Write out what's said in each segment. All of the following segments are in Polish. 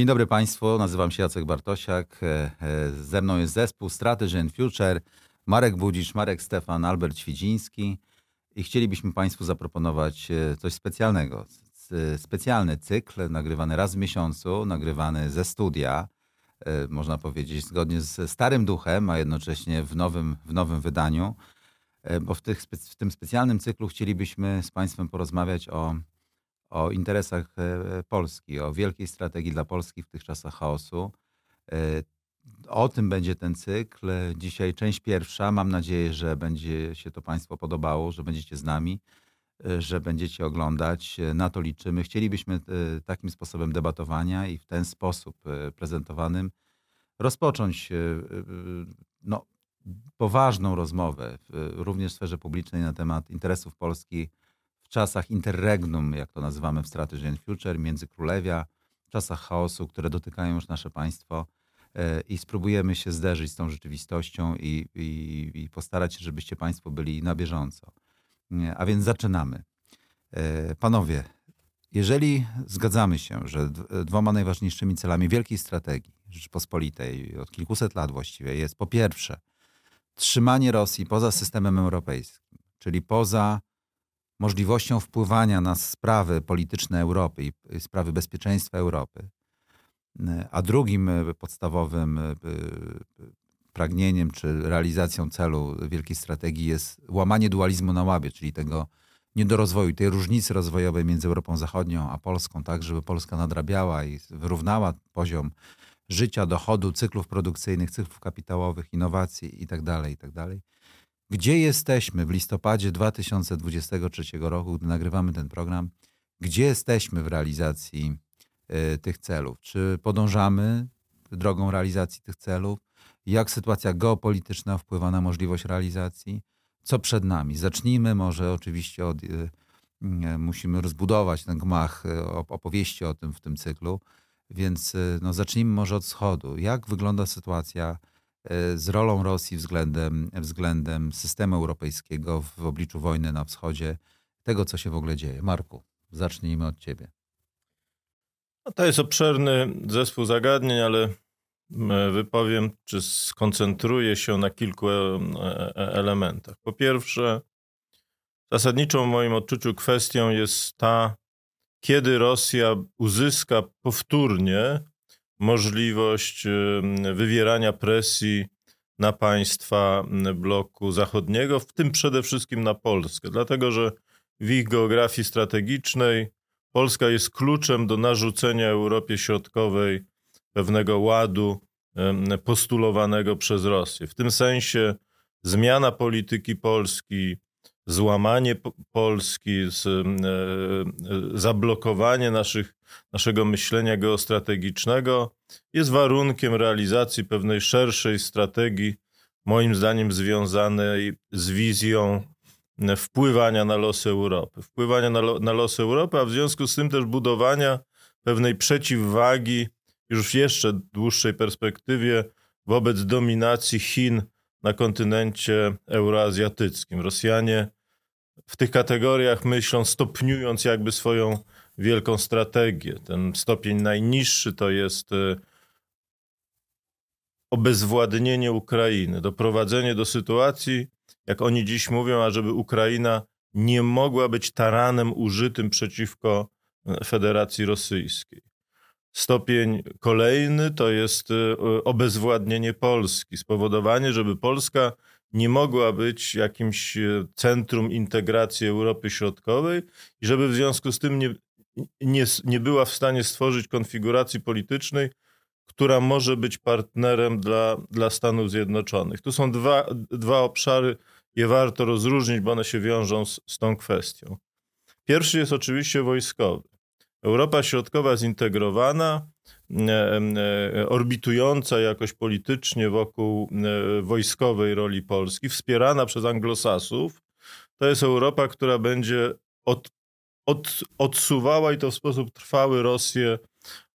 Dzień dobry Państwu, nazywam się Jacek Bartosiak. E, e, ze mną jest zespół Strategy and Future, Marek Budzisz, Marek Stefan, Albert Świdziński i chcielibyśmy Państwu zaproponować e, coś specjalnego. Specjalny cykl nagrywany raz w miesiącu, nagrywany ze studia, można powiedzieć zgodnie ze starym duchem, a jednocześnie w nowym, w nowym wydaniu, bo w, tych, w tym specjalnym cyklu chcielibyśmy z Państwem porozmawiać o o interesach e, Polski, o wielkiej strategii dla Polski w tych czasach chaosu. E, o tym będzie ten cykl. Dzisiaj część pierwsza. Mam nadzieję, że będzie się to Państwu podobało, że będziecie z nami, e, że będziecie oglądać. Na to liczymy. Chcielibyśmy takim sposobem debatowania i w ten sposób prezentowanym rozpocząć no, poważną rozmowę, również w sferze publicznej na temat interesów Polski czasach interregnum, jak to nazywamy w Strategy and Future, międzykrólewia, czasach chaosu, które dotykają już nasze państwo e, i spróbujemy się zderzyć z tą rzeczywistością i, i, i postarać się, żebyście Państwo byli na bieżąco. A więc zaczynamy. E, panowie, jeżeli zgadzamy się, że dwoma najważniejszymi celami wielkiej strategii Rzeczypospolitej od kilkuset lat właściwie jest po pierwsze trzymanie Rosji poza systemem europejskim, czyli poza możliwością wpływania na sprawy polityczne Europy i sprawy bezpieczeństwa Europy. A drugim e, podstawowym e, pragnieniem czy realizacją celu wielkiej strategii jest łamanie dualizmu na łabie, czyli tego niedorozwoju, tej różnicy rozwojowej między Europą Zachodnią a Polską, tak żeby Polska nadrabiała i wyrównała poziom życia, dochodu, cyklów produkcyjnych, cyklów kapitałowych, innowacji itd., tak itd. Gdzie jesteśmy w listopadzie 2023 roku, gdy nagrywamy ten program? Gdzie jesteśmy w realizacji y, tych celów? Czy podążamy drogą realizacji tych celów? Jak sytuacja geopolityczna wpływa na możliwość realizacji? Co przed nami? Zacznijmy może oczywiście od. Y, y, musimy rozbudować ten gmach opowieści o tym w tym cyklu, więc no, zacznijmy może od wschodu. Jak wygląda sytuacja E, z rolą Rosji względem, względem systemu europejskiego w obliczu wojny na wschodzie, tego co się w ogóle dzieje. Marku, zacznijmy od ciebie. No to jest obszerny zespół zagadnień, ale wypowiem, czy skoncentruję się na kilku e, e, elementach. Po pierwsze, zasadniczą w moim odczuciu kwestią jest ta, kiedy Rosja uzyska powtórnie możliwość wywierania presji na państwa bloku zachodniego, w tym przede wszystkim na Polskę, dlatego że w ich geografii strategicznej Polska jest kluczem do narzucenia Europie Środkowej pewnego ładu postulowanego przez Rosję. W tym sensie zmiana polityki Polski, złamanie Polski, e, e, zablokowanie naszych, naszego myślenia geostrategicznego jest warunkiem realizacji pewnej szerszej strategii, moim zdaniem związanej z wizją wpływania na losy Europy. Wpływania na, lo, na losy Europy, a w związku z tym też budowania pewnej przeciwwagi już w jeszcze dłuższej perspektywie wobec dominacji Chin na kontynencie euroazjatyckim. Rosjanie w tych kategoriach myślą, stopniując jakby swoją wielką strategię. Ten stopień najniższy to jest e, obezwładnienie Ukrainy, doprowadzenie do sytuacji, jak oni dziś mówią, ażeby Ukraina nie mogła być taranem użytym przeciwko e, Federacji Rosyjskiej. Stopień kolejny to jest e, obezwładnienie Polski, spowodowanie, żeby Polska nie mogła być jakimś centrum integracji Europy Środkowej i żeby w związku z tym nie, nie, nie była w stanie stworzyć konfiguracji politycznej, która może być partnerem dla, dla Stanów Zjednoczonych. Tu są dwa, dwa obszary, je warto rozróżnić, bo one się wiążą z, z tą kwestią. Pierwszy jest oczywiście wojskowy. Europa Środkowa zintegrowana, e, e, orbitująca jakoś politycznie wokół e, wojskowej roli Polski, wspierana przez anglosasów, to jest Europa, która będzie od, od, odsuwała i to w sposób trwały Rosję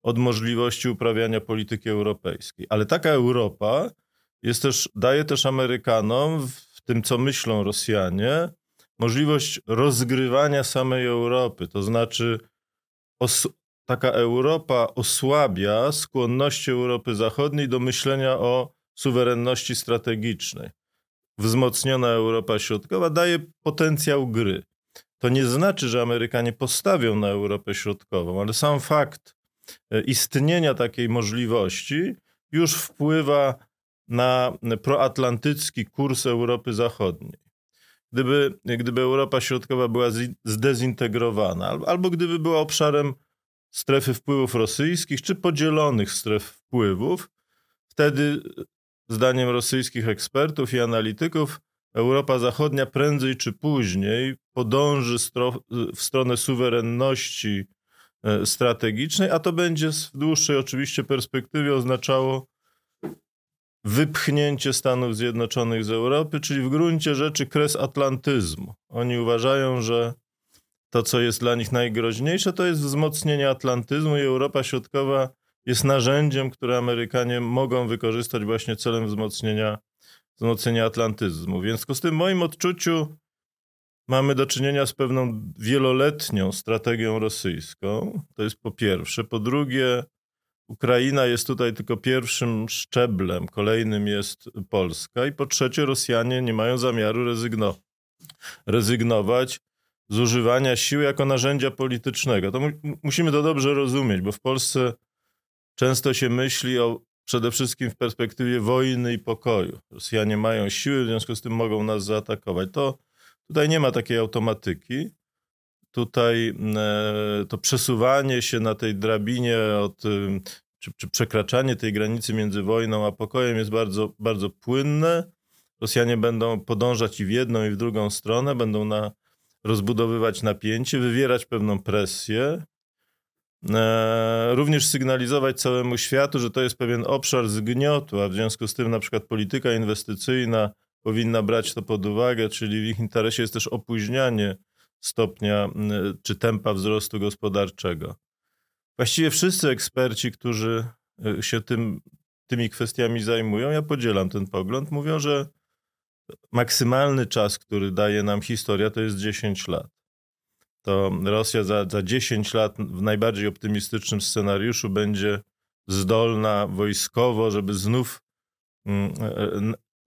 od możliwości uprawiania polityki europejskiej. Ale taka Europa jest też, daje też Amerykanom, w tym co myślą Rosjanie, możliwość rozgrywania samej Europy, to znaczy os taka Europa osłabia skłonności Europy Zachodniej do myślenia o suwerenności strategicznej. Wzmocniona Europa Środkowa daje potencjał gry. To nie znaczy, że Amerykanie postawią na Europę Środkową, ale sam fakt e, istnienia takiej możliwości już wpływa na proatlantycki kurs Europy Zachodniej. Gdyby, gdyby Europa Środkowa była zdezintegrowana, albo gdyby była obszarem strefy wpływów rosyjskich, czy podzielonych stref wpływów, wtedy, zdaniem rosyjskich ekspertów i analityków, Europa Zachodnia prędzej czy później podąży w stronę suwerenności e, strategicznej, a to będzie w dłuższej oczywiście perspektywie oznaczało wypchnięcie Stanów Zjednoczonych z Europy, czyli w gruncie rzeczy kres atlantyzmu. Oni uważają, że to, co jest dla nich najgroźniejsze, to jest wzmocnienie atlantyzmu i Europa Środkowa jest narzędziem, które Amerykanie mogą wykorzystać właśnie celem wzmocnienia, wzmocnienia atlantyzmu. W związku z tym, w moim odczuciu, mamy do czynienia z pewną wieloletnią strategią rosyjską. To jest po pierwsze. Po drugie, Ukraina jest tutaj tylko pierwszym szczeblem, kolejnym jest Polska. I po trzecie, Rosjanie nie mają zamiaru rezygno rezygnować z używania siły jako narzędzia politycznego. To mu musimy to dobrze rozumieć, bo w Polsce często się myśli o przede wszystkim w perspektywie wojny i pokoju. Rosjanie mają siły, w związku z tym mogą nas zaatakować. To tutaj nie ma takiej automatyki. Tutaj e, to przesuwanie się na tej drabinie od, czy, czy przekraczanie tej granicy między wojną a pokojem jest bardzo, bardzo płynne. Rosjanie będą podążać i w jedną, i w drugą stronę, będą na rozbudowywać napięcie, wywierać pewną presję, również sygnalizować całemu światu, że to jest pewien obszar zgniotu, a w związku z tym na przykład polityka inwestycyjna powinna brać to pod uwagę, czyli w ich interesie jest też opóźnianie stopnia czy tempa wzrostu gospodarczego. Właściwie wszyscy eksperci, którzy e, się tym, tymi kwestiami zajmują, ja podzielam ten pogląd, mówią, że maksymalny czas, który daje nam historia, to jest 10 lat. To Rosja za, za 10 lat w najbardziej optymistycznym scenariuszu będzie zdolna wojskowo, żeby znów mm,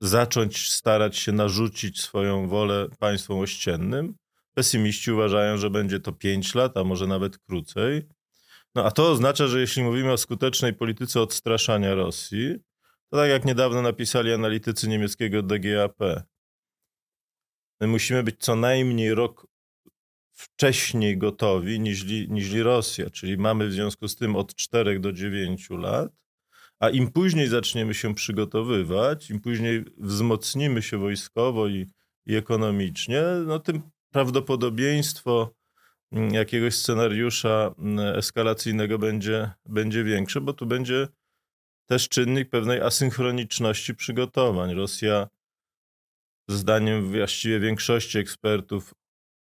zacząć starać się narzucić swoją wolę państwom ościennym. Pesymiści uważają, że będzie to 5 lat, a może nawet krócej. No a to oznacza, że jeśli mówimy o skutecznej polityce odstraszania Rosji, to tak jak niedawno napisali analitycy niemieckiego DGAP, my musimy być co najmniej rok wcześniej gotowi niż, niż Rosja, czyli mamy w związku z tym od 4 do 9 lat, a im później zaczniemy się przygotowywać, im później wzmocnimy się wojskowo i, i ekonomicznie, no tym prawdopodobieństwo mm, jakiegoś scenariusza mm, eskalacyjnego będzie, będzie większe, bo tu będzie też czynnik pewnej asynchroniczności przygotowań. Rosja, zdaniem właściwie większości ekspertów,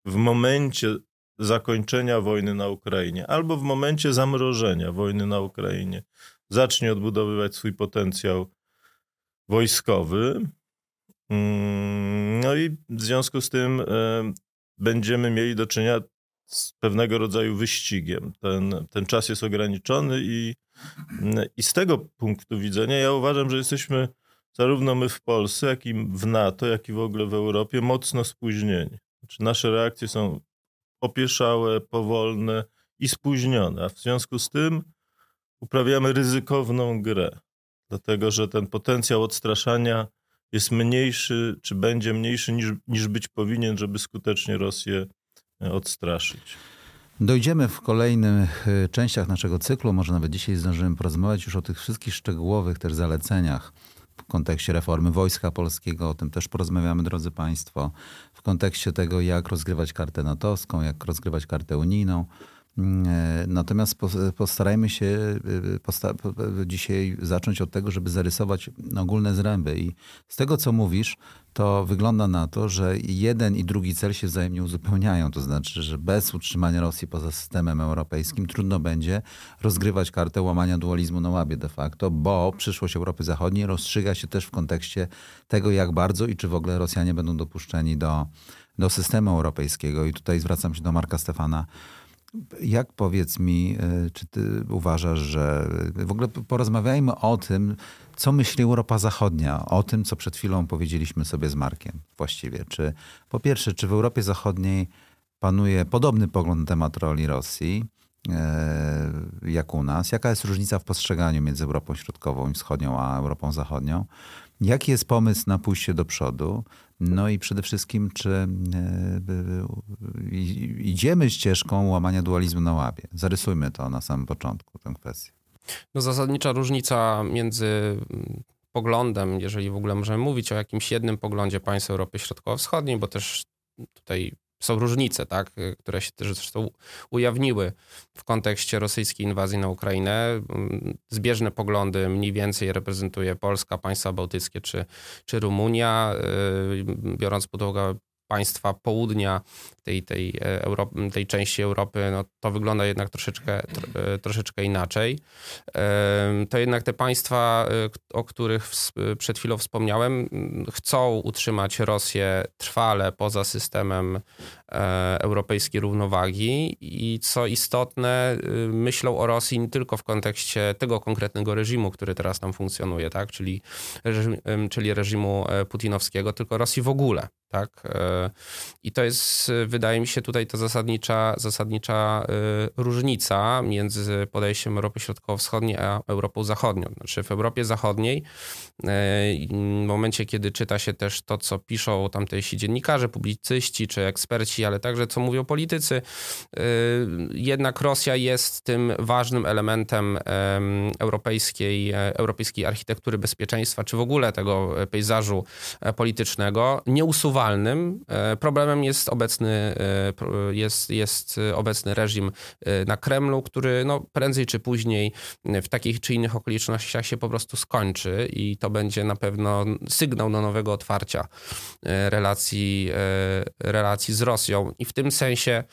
w momencie zakończenia wojny na Ukrainie albo w momencie zamrożenia wojny na Ukrainie zacznie odbudowywać swój potencjał wojskowy. Mm, no i w związku z tym e, będziemy mieli do czynienia z pewnego rodzaju wyścigiem. Ten, ten czas jest ograniczony i, i z tego punktu widzenia ja uważam, że jesteśmy zarówno my w Polsce, jak i w NATO, jak i w ogóle w Europie mocno spóźnieni. Nasze reakcje są opieszałe, powolne i spóźnione, a w związku z tym uprawiamy ryzykowną grę, dlatego że ten potencjał odstraszania jest mniejszy, czy będzie mniejszy niż, niż być powinien, żeby skutecznie Rosję odstraszyć. Dojdziemy w kolejnych e, częściach naszego cyklu, może nawet dzisiaj zdążymy porozmawiać już o tych wszystkich szczegółowych też zaleceniach w kontekście reformy Wojska Polskiego, o tym też porozmawiamy, drodzy Państwo, w kontekście tego, jak rozgrywać kartę natowską, jak rozgrywać kartę unijną. E, natomiast postarajmy się e, posta dzisiaj zacząć od tego, żeby zarysować ogólne zręby. I z tego, co mówisz, to wygląda na to, że jeden i drugi cel się wzajemnie uzupełniają. To znaczy, że bez utrzymania Rosji poza systemem europejskim trudno będzie rozgrywać kartę łamania dualizmu na łabie de facto, bo przyszłość Europy Zachodniej rozstrzyga się też w kontekście tego, jak bardzo i czy w ogóle Rosjanie będą dopuszczeni do, do systemu europejskiego. I tutaj zwracam się do Marka Stefana Jak powiedz mi, e, czy ty uważasz, że w ogóle porozmawiajmy o tym, co myśli Europa Zachodnia, o tym, co przed chwilą powiedzieliśmy sobie z Markiem właściwie. Czy po pierwsze, czy w Europie Zachodniej panuje podobny pogląd na temat roli Rosji, e, jak u nas? Jaka jest różnica w postrzeganiu między Europą Środkową i Wschodnią a Europą Zachodnią? Jaki jest pomysł na pójście do przodu? No i przede wszystkim, czy e, idziemy ścieżką łamania dualizmu na łabie? Zarysujmy to na samym początku, tę kwestię. No zasadnicza różnica między mm, poglądem, jeżeli w ogóle możemy mówić o jakimś jednym poglądzie państw Europy Środkowo-Wschodniej, bo też tutaj są różnice, tak, które się też zresztą ujawniły w kontekście rosyjskiej inwazji na Ukrainę. Zbieżne poglądy mniej więcej reprezentuje Polska, państwa bałtyckie czy, czy Rumunia, y, biorąc pod uwagę państwa południa tej, tej, e, Europy, tej części Europy, no, to wygląda jednak troszeczkę, e, troszeczkę inaczej. To jednak te państwa, e, o których przed chwilą wspomniałem, chcą utrzymać Rosję trwale poza systemem europejskiej równowagi i co istotne, myślą o Rosji nie tylko w kontekście tego konkretnego reżimu, który teraz tam funkcjonuje, tak? czyli, reżim, czyli reżimu putinowskiego, tylko Rosji w ogóle. Tak? I to jest wydaje mi się tutaj ta zasadnicza, zasadnicza y, różnica między podejściem Europy Środkowo-Wschodniej a Europą Zachodnią. Znaczy w Europie Zachodniej, y, w momencie kiedy czyta się też to, co piszą tamtejsi dziennikarze, publicyści czy eksperci, ale także co mówią politycy, jednak Rosja jest tym ważnym elementem europejskiej, e, europejskiej architektury bezpieczeństwa, czy w ogóle tego pejzażu e, politycznego, nieusuwalnym. E, problemem jest obecny E, jest, jest obecny reżim e, na Kremlu, który no, prędzej czy później w takich czy innych okolicznościach się po prostu skończy i to będzie na pewno sygnał do nowego otwarcia e, relacji, relacji z Rosją. I w tym sensie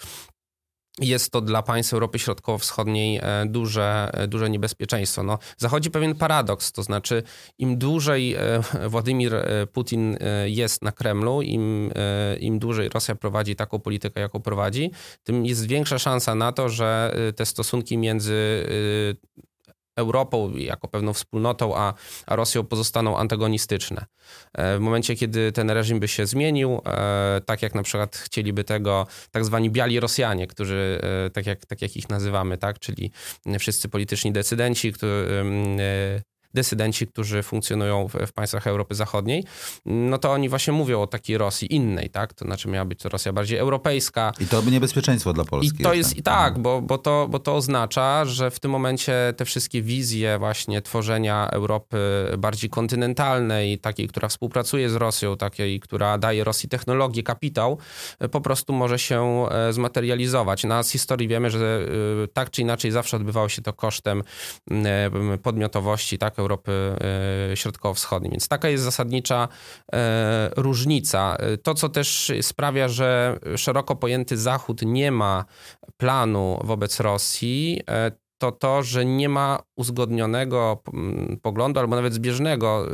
jest to dla państw Europy Środkowo-Wschodniej e, duże, e, duże niebezpieczeństwo. No, zachodzi pewien paradoks, to znaczy im dłużej e, Władimir Putin jest na Kremlu, im, im dłużej Rosja prowadzi taką politykę, jaką prowadzi, tym jest większa szansa na to, że te stosunki między Europą jako pewną wspólnotą, a, a Rosją pozostaną antagonistyczne. E, w momencie, kiedy ten reżim by się zmienił, e, tak jak na przykład chcieliby tego tak zwani biali Rosjanie, którzy, e, tak jak, tak jak ich nazywamy, tak, czyli wszyscy polityczni decydenci, którzy desydenci, którzy funkcjonują w, w, państwach Europy Zachodniej, no to oni właśnie mówią o takiej Rosji innej, tak? To znaczy miała być to Rosja bardziej europejska. I to by niebezpieczeństwo dla Polski. I to jest, i tak, bo, bo, to, bo to oznacza, że w tym momencie te wszystkie wizje właśnie tworzenia Europy bardziej kontynentalnej, takiej, która współpracuje z Rosją, takiej, która daje Rosji technologię, kapitał, po prostu może się e, zmaterializować. Na z historii wiemy, że e, tak czy inaczej zawsze odbywało się to kosztem e, podmiotowości, tak? Europy e, Środkowo-Wschodniej. Więc taka jest zasadnicza e, różnica. To, co też sprawia, że szeroko pojęty Zachód nie ma planu wobec Rosji, e, to to, że nie ma uzgodnionego poglądu albo nawet zbieżnego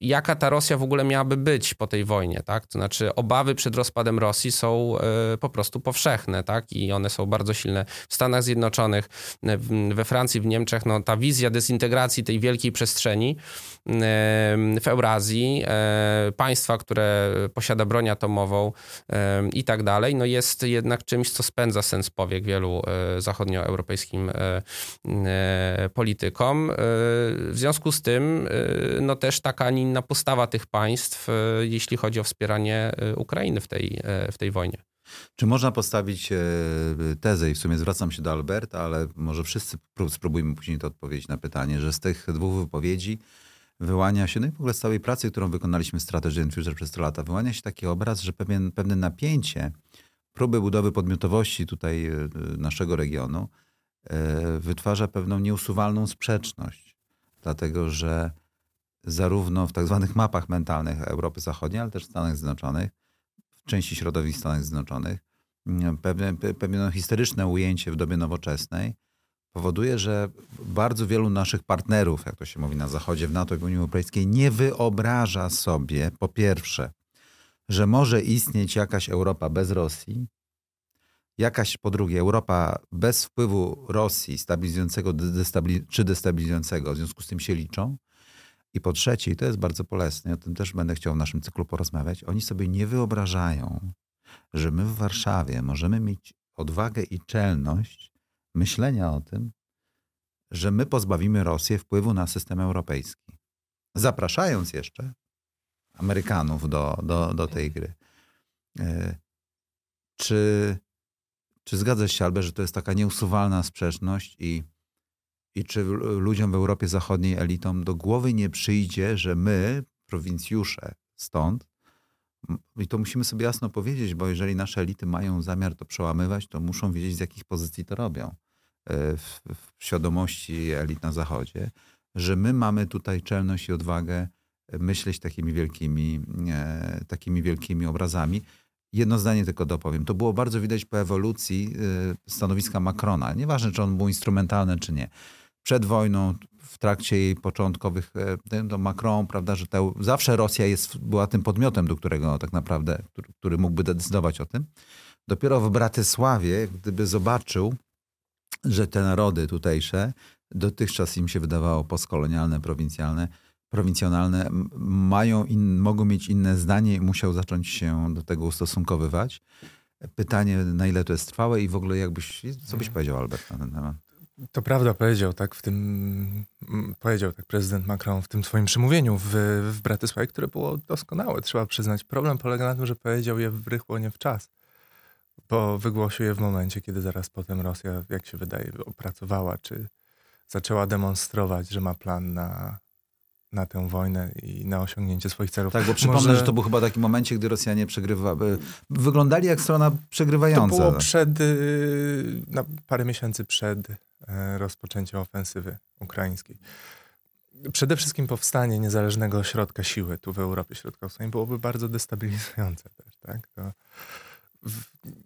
jaka ta Rosja w ogóle miałaby być po tej wojnie, tak? To znaczy obawy przed rozpadem Rosji są e, po prostu powszechne, tak? I one są bardzo silne w Stanach Zjednoczonych, we Francji, w Niemczech, no ta wizja dezintegracji tej wielkiej przestrzeni w Eurazji, e, państwa, które posiada broń atomową i tak dalej, no jest jednak czymś, co spędza sens powiek wielu e, zachodnioeuropejskim politykom. W związku z tym, no też taka inna postawa tych państw, e, jeśli chodzi o wspieranie e, Ukrainy w tej, e, w tej wojnie. Czy można postawić tezę, i w sumie zwracam się do Alberta, ale może wszyscy spróbujmy później to odpowiedzieć na pytanie, że z tych dwóch wypowiedzi wyłania się, no i w ogóle z całej pracy, którą wykonaliśmy Strategy and Future przez te lata, wyłania się taki obraz, że pewien, pewne napięcie, próby budowy podmiotowości tutaj naszego regionu wytwarza pewną nieusuwalną sprzeczność. Dlatego, że zarówno w tak zwanych mapach mentalnych Europy Zachodniej, ale też w Stanach Zjednoczonych, w części środowisk Stanów Zjednoczonych, mm, pewne, pewne historyczne ujęcie w dobie nowoczesnej powoduje, że bardzo wielu naszych partnerów, jak to się mówi na Zachodzie, w NATO i w Unii Europejskiej, nie wyobraża sobie, po pierwsze, że może istnieć jakaś Europa bez Rosji, jakaś po drugie Europa bez wpływu Rosji stabilizującego czy destabilizującego, w związku z tym się liczą. I po trzecie, i to jest bardzo bolesne, o tym też będę chciał w naszym cyklu porozmawiać, oni sobie nie wyobrażają, że my w Warszawie możemy mieć odwagę i czelność myślenia o tym, że my pozbawimy Rosję wpływu na system europejski. Zapraszając jeszcze Amerykanów do, do, do tej gry. E, czy, czy zgadzasz się, Albert, że to jest taka nieusuwalna sprzeczność i, i czy ludziom w Europie Zachodniej, elitom, do głowy nie przyjdzie, że my, prowincjusze stąd, i to musimy sobie jasno powiedzieć, bo jeżeli nasze elity mają zamiar to przełamywać, to muszą wiedzieć, z jakich pozycji to robią e, w, w świadomości elit na Zachodzie, że my mamy tutaj czelność i odwagę myśleć takimi wielkimi, e, takimi wielkimi obrazami. Jedno zdanie tylko dopowiem. To było bardzo widać po ewolucji e, stanowiska Macrona. Nieważne, czy on był instrumentalny, czy nie. Przed wojną, w trakcie jej początkowych, e, to Macron, prawda, że te, zawsze Rosja jest, była tym podmiotem, do którego tak naprawdę, który, który mógłby decydować o tym. Dopiero w Bratysławie, gdyby zobaczył, że te narody tutejsze, dotychczas im się wydawało postkolonialne, prowincjalne, prowincjonalne mają in, mogą mieć inne zdanie i musiał zacząć się do tego ustosunkowywać. Pytanie, na ile to jest trwałe i w ogóle jakbyś, co byś mhm. powiedział Albert na ten temat? To prawda, powiedział tak w tym, powiedział tak prezydent Macron w tym swoim przemówieniu w, w Bratysławie, które było doskonałe, trzeba przyznać. Problem polega na tym, że powiedział je w rychło, nie w czas. Bo wygłosił je w momencie, kiedy zaraz potem Rosja, jak się wydaje, opracowała, czy zaczęła demonstrować, że ma plan na na tę wojnę i na osiągnięcie swoich celów. Tak, bo przypomnę, Może... że to był chyba taki momencie, gdy Rosjanie przegrywały. Wyglądali jak strona przegrywająca. To było przed, y, na parę miesięcy przed e, rozpoczęciem ofensywy ukraińskiej. Przede wszystkim powstanie niezależnego ośrodka siły tu w Europie Środkowo-Wschodniej byłoby bardzo destabilizujące też, tak? To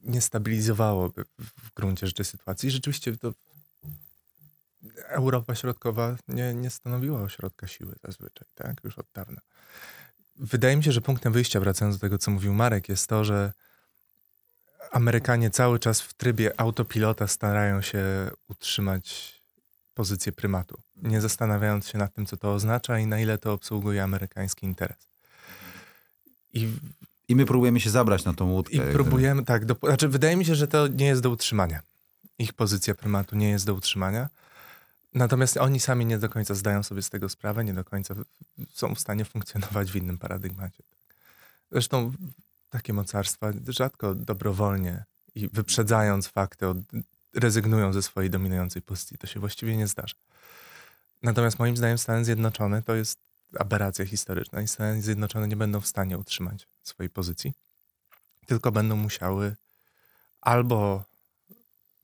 nie stabilizowałoby w gruncie rzeczy sytuacji. Rzeczywiście to Europa Środkowa nie, nie stanowiła ośrodka siły zazwyczaj, tak? Już od dawna. Wydaje mi się, że punktem wyjścia, wracając do tego, co mówił Marek, jest to, że Amerykanie cały czas w trybie autopilota starają się utrzymać pozycję prymatu, nie zastanawiając się nad tym, co to oznacza i na ile to obsługuje amerykański interes. I, I my próbujemy się zabrać na tą łódkę. I próbujemy, tak. Do, znaczy, wydaje mi się, że to nie jest do utrzymania. Ich pozycja prymatu nie jest do utrzymania. Natomiast oni sami nie do końca zdają sobie z tego sprawę, nie do końca są w stanie funkcjonować w innym paradygmacie. Zresztą takie mocarstwa rzadko dobrowolnie i wyprzedzając fakty, rezygnują ze swojej dominującej pozycji. To się właściwie nie zdarza. Natomiast moim zdaniem Stany Zjednoczone to jest aberracja historyczna i Stany Zjednoczone nie będą w stanie utrzymać swojej pozycji, tylko będą musiały albo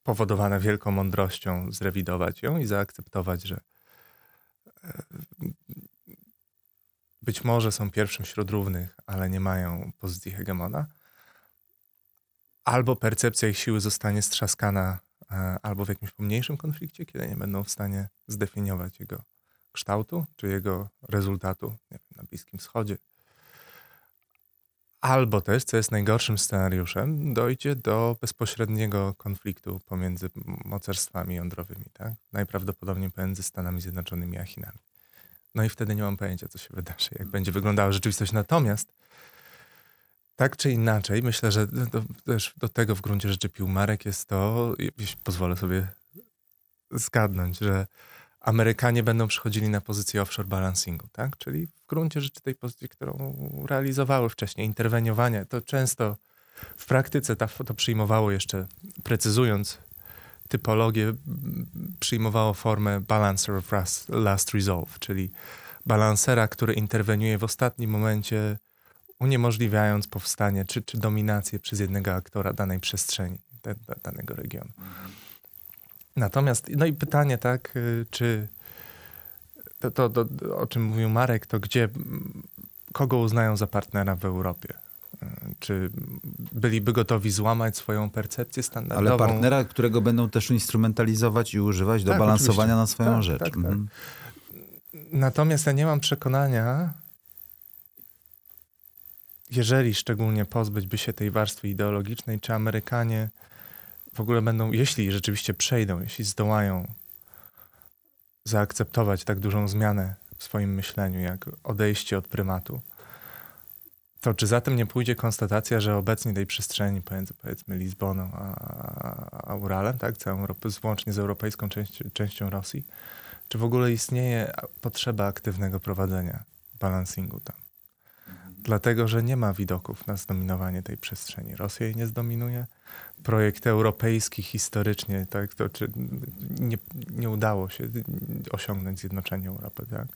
powodowane wielką mądrością, zrewidować ją i zaakceptować, że e, być może są pierwszym wśród równych, ale nie mają pozycji hegemona, albo percepcja ich siły zostanie strzaskana e, albo w jakimś pomniejszym konflikcie, kiedy nie będą w stanie zdefiniować jego kształtu czy jego rezultatu wiem, na Bliskim Wschodzie, Albo też, co jest najgorszym scenariuszem, dojdzie do bezpośredniego konfliktu pomiędzy mocarstwami jądrowymi, tak? najprawdopodobniej pomiędzy Stanami Zjednoczonymi a Chinami. No i wtedy nie mam pojęcia, co się wydarzy, jak będzie wyglądała rzeczywistość. Natomiast tak czy inaczej, myślę, że do, też do tego w gruncie rzeczy pił Marek jest to, jeśli pozwolę sobie zgadnąć, że Amerykanie będą przychodzili na pozycję offshore balancingu, tak? Czyli w gruncie rzeczy tej pozycji, którą realizowały wcześniej, interweniowanie. To często w praktyce to przyjmowało jeszcze, precyzując typologię, przyjmowało formę balancer of last resolve, czyli balansera, który interweniuje w ostatnim momencie, uniemożliwiając powstanie czy, czy dominację przez jednego aktora danej przestrzeni, danego regionu. Natomiast, no i pytanie, tak, y, czy to, to, to, o czym mówił Marek, to gdzie, kogo uznają za partnera w Europie? Y, czy byliby gotowi złamać swoją percepcję standardową? Ale partnera, którego będą też instrumentalizować i używać do tak, balansowania oczywiście. na swoją tak, rzecz. Tak, tak. mhm. Natomiast ja nie mam przekonania, jeżeli szczególnie pozbyć by się tej warstwy ideologicznej, czy Amerykanie w ogóle będą, jeśli rzeczywiście przejdą, jeśli zdołają zaakceptować tak dużą zmianę w swoim myśleniu, jak odejście od prymatu, to czy za tym nie pójdzie konstatacja, że obecnie tej przestrzeni pomiędzy powiedzmy Lizboną a, a Uralem, tak, całą Europę, włącznie z europejską części, częścią Rosji, czy w ogóle istnieje potrzeba aktywnego prowadzenia balansingu tam? Dlatego, że nie ma widoków na zdominowanie tej przestrzeni. Rosja jej nie zdominuje. Projekt europejski historycznie, tak, to, czy nie, nie udało się osiągnąć zjednoczenia Europy. Tak?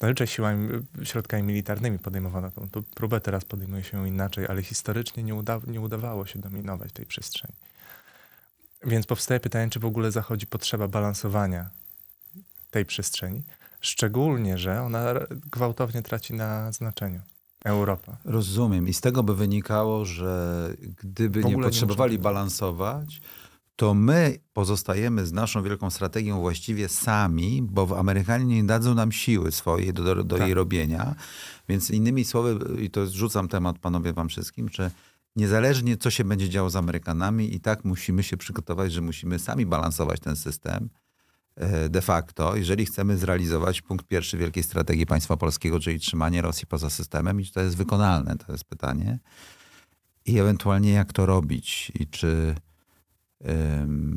Zazwyczaj siłami, środkami militarnymi podejmowano tą, tą próbę, teraz podejmuje się ją inaczej, ale historycznie nie, uda, nie udawało się dominować tej przestrzeni. Więc powstaje pytanie, czy w ogóle zachodzi potrzeba balansowania tej przestrzeni, szczególnie, że ona gwałtownie traci na znaczeniu. Europa. Rozumiem. I z tego by wynikało, że gdyby nie potrzebowali nie balansować, to my pozostajemy z naszą wielką strategią właściwie sami, bo Amerykanie nie dadzą nam siły swojej do, do, do tak. jej robienia. Więc innymi słowy, i to rzucam temat panowie wam wszystkim, że niezależnie co się będzie działo z Amerykanami, i tak musimy się przygotować, że musimy sami balansować ten system de facto, jeżeli chcemy zrealizować punkt pierwszy wielkiej strategii państwa polskiego, czyli trzymanie Rosji poza systemem i czy to jest wykonalne, to jest pytanie. I ewentualnie jak to robić i czy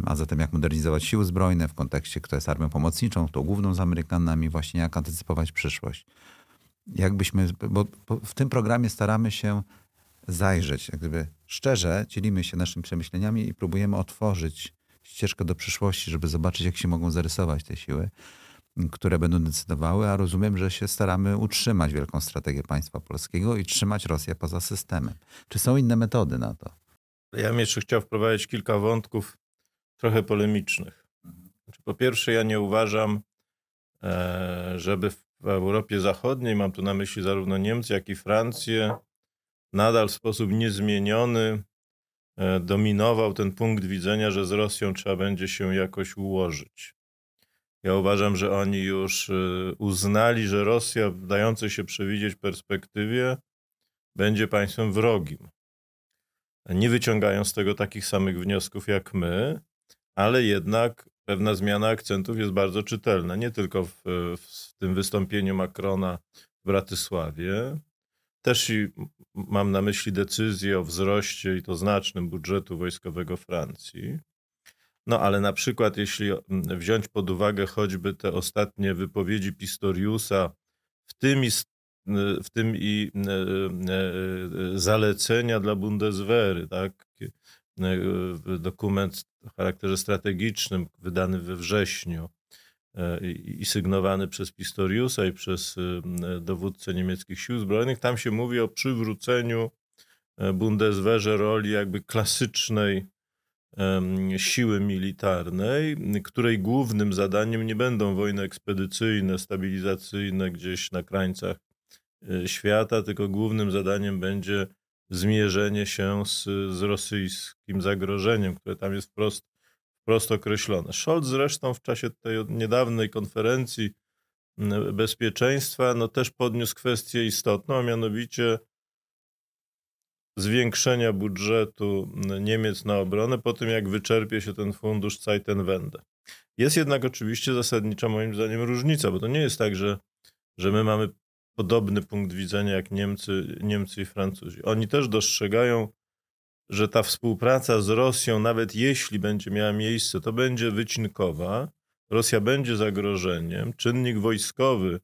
a zatem jak modernizować siły zbrojne w kontekście, kto jest armią pomocniczą, kto główną z Amerykanami, właśnie jak antycypować przyszłość. Jakbyśmy, bo w tym programie staramy się zajrzeć, jak gdyby szczerze dzielimy się naszymi przemyśleniami i próbujemy otworzyć ścieżkę do przyszłości, żeby zobaczyć, jak się mogą zarysować te siły, które będą decydowały, a rozumiem, że się staramy utrzymać wielką strategię państwa polskiego i trzymać Rosję poza systemem. Czy są inne metody na to? Ja bym jeszcze chciał wprowadzić kilka wątków trochę polemicznych. Znaczy, po pierwsze, ja nie uważam, e, żeby w Europie Zachodniej, mam tu na myśli zarówno Niemcy, jak i Francję, nadal w sposób niezmieniony dominował ten punkt widzenia, że z Rosją trzeba będzie się jakoś ułożyć. Ja uważam, że oni już e, uznali, że Rosja w dającej się przewidzieć perspektywie będzie państwem wrogim nie wyciągają z tego takich samych wniosków jak my, ale jednak pewna zmiana akcentów jest bardzo czytelna. Nie tylko w, w tym wystąpieniu Macrona w Bratysławie, też i mam na myśli decyzję o wzroście i to znacznym budżetu wojskowego Francji. No ale na przykład, jeśli wziąć pod uwagę choćby te ostatnie wypowiedzi Pistoriusa, w tym w tym i e, e, zalecenia dla Bundeswehry, tak? E, dokument o charakterze strategicznym, wydany we wrześniu i sygnowany przez Pistoriusa i przez dowódcę niemieckich sił zbrojnych, tam się mówi o przywróceniu Bundeswehrze roli jakby klasycznej siły militarnej, której głównym zadaniem nie będą wojny ekspedycyjne, stabilizacyjne gdzieś na krańcach Y, świata, tylko głównym zadaniem będzie zmierzenie się z, z rosyjskim zagrożeniem, które tam jest wprost, wprost określone. Scholz zresztą w czasie tej niedawnej konferencji bezpieczeństwa no też podniósł kwestię istotną, a mianowicie zwiększenia budżetu Niemiec na obronę po tym, jak wyczerpie się ten fundusz Zeitenwende. Jest jednak oczywiście zasadnicza moim zdaniem różnica, bo to nie jest tak, że, że my mamy podobny punkt widzenia jak Niemcy, Niemcy i Francuzi. Oni też dostrzegają, że ta współpraca z Rosją, nawet jeśli będzie miała miejsce, to będzie wycinkowa. Rosja będzie zagrożeniem, czynnik wojskowy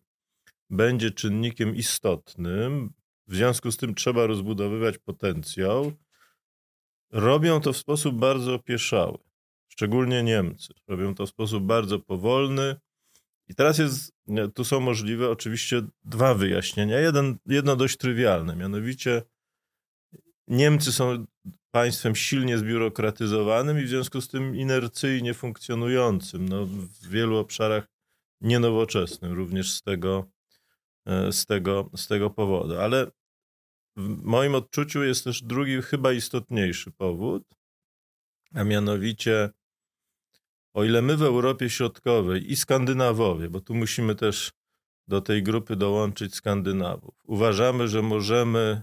będzie czynnikiem istotnym. W związku z tym trzeba rozbudowywać potencjał. Robią to w sposób bardzo opieszały, szczególnie Niemcy. Robią to w sposób bardzo powolny, i teraz jest, tu są możliwe oczywiście dwa wyjaśnienia. Jeden, jedno dość trywialne, mianowicie Niemcy są państwem silnie zbiurokratyzowanym i w związku z tym inercyjnie funkcjonującym, no, w wielu obszarach nienowoczesnym, również z tego, e, z, tego, z tego powodu. Ale w moim odczuciu jest też drugi, chyba istotniejszy powód, a mianowicie o ile my w Europie Środkowej i Skandynawowie, bo tu musimy też do tej grupy dołączyć Skandynawów, uważamy, że możemy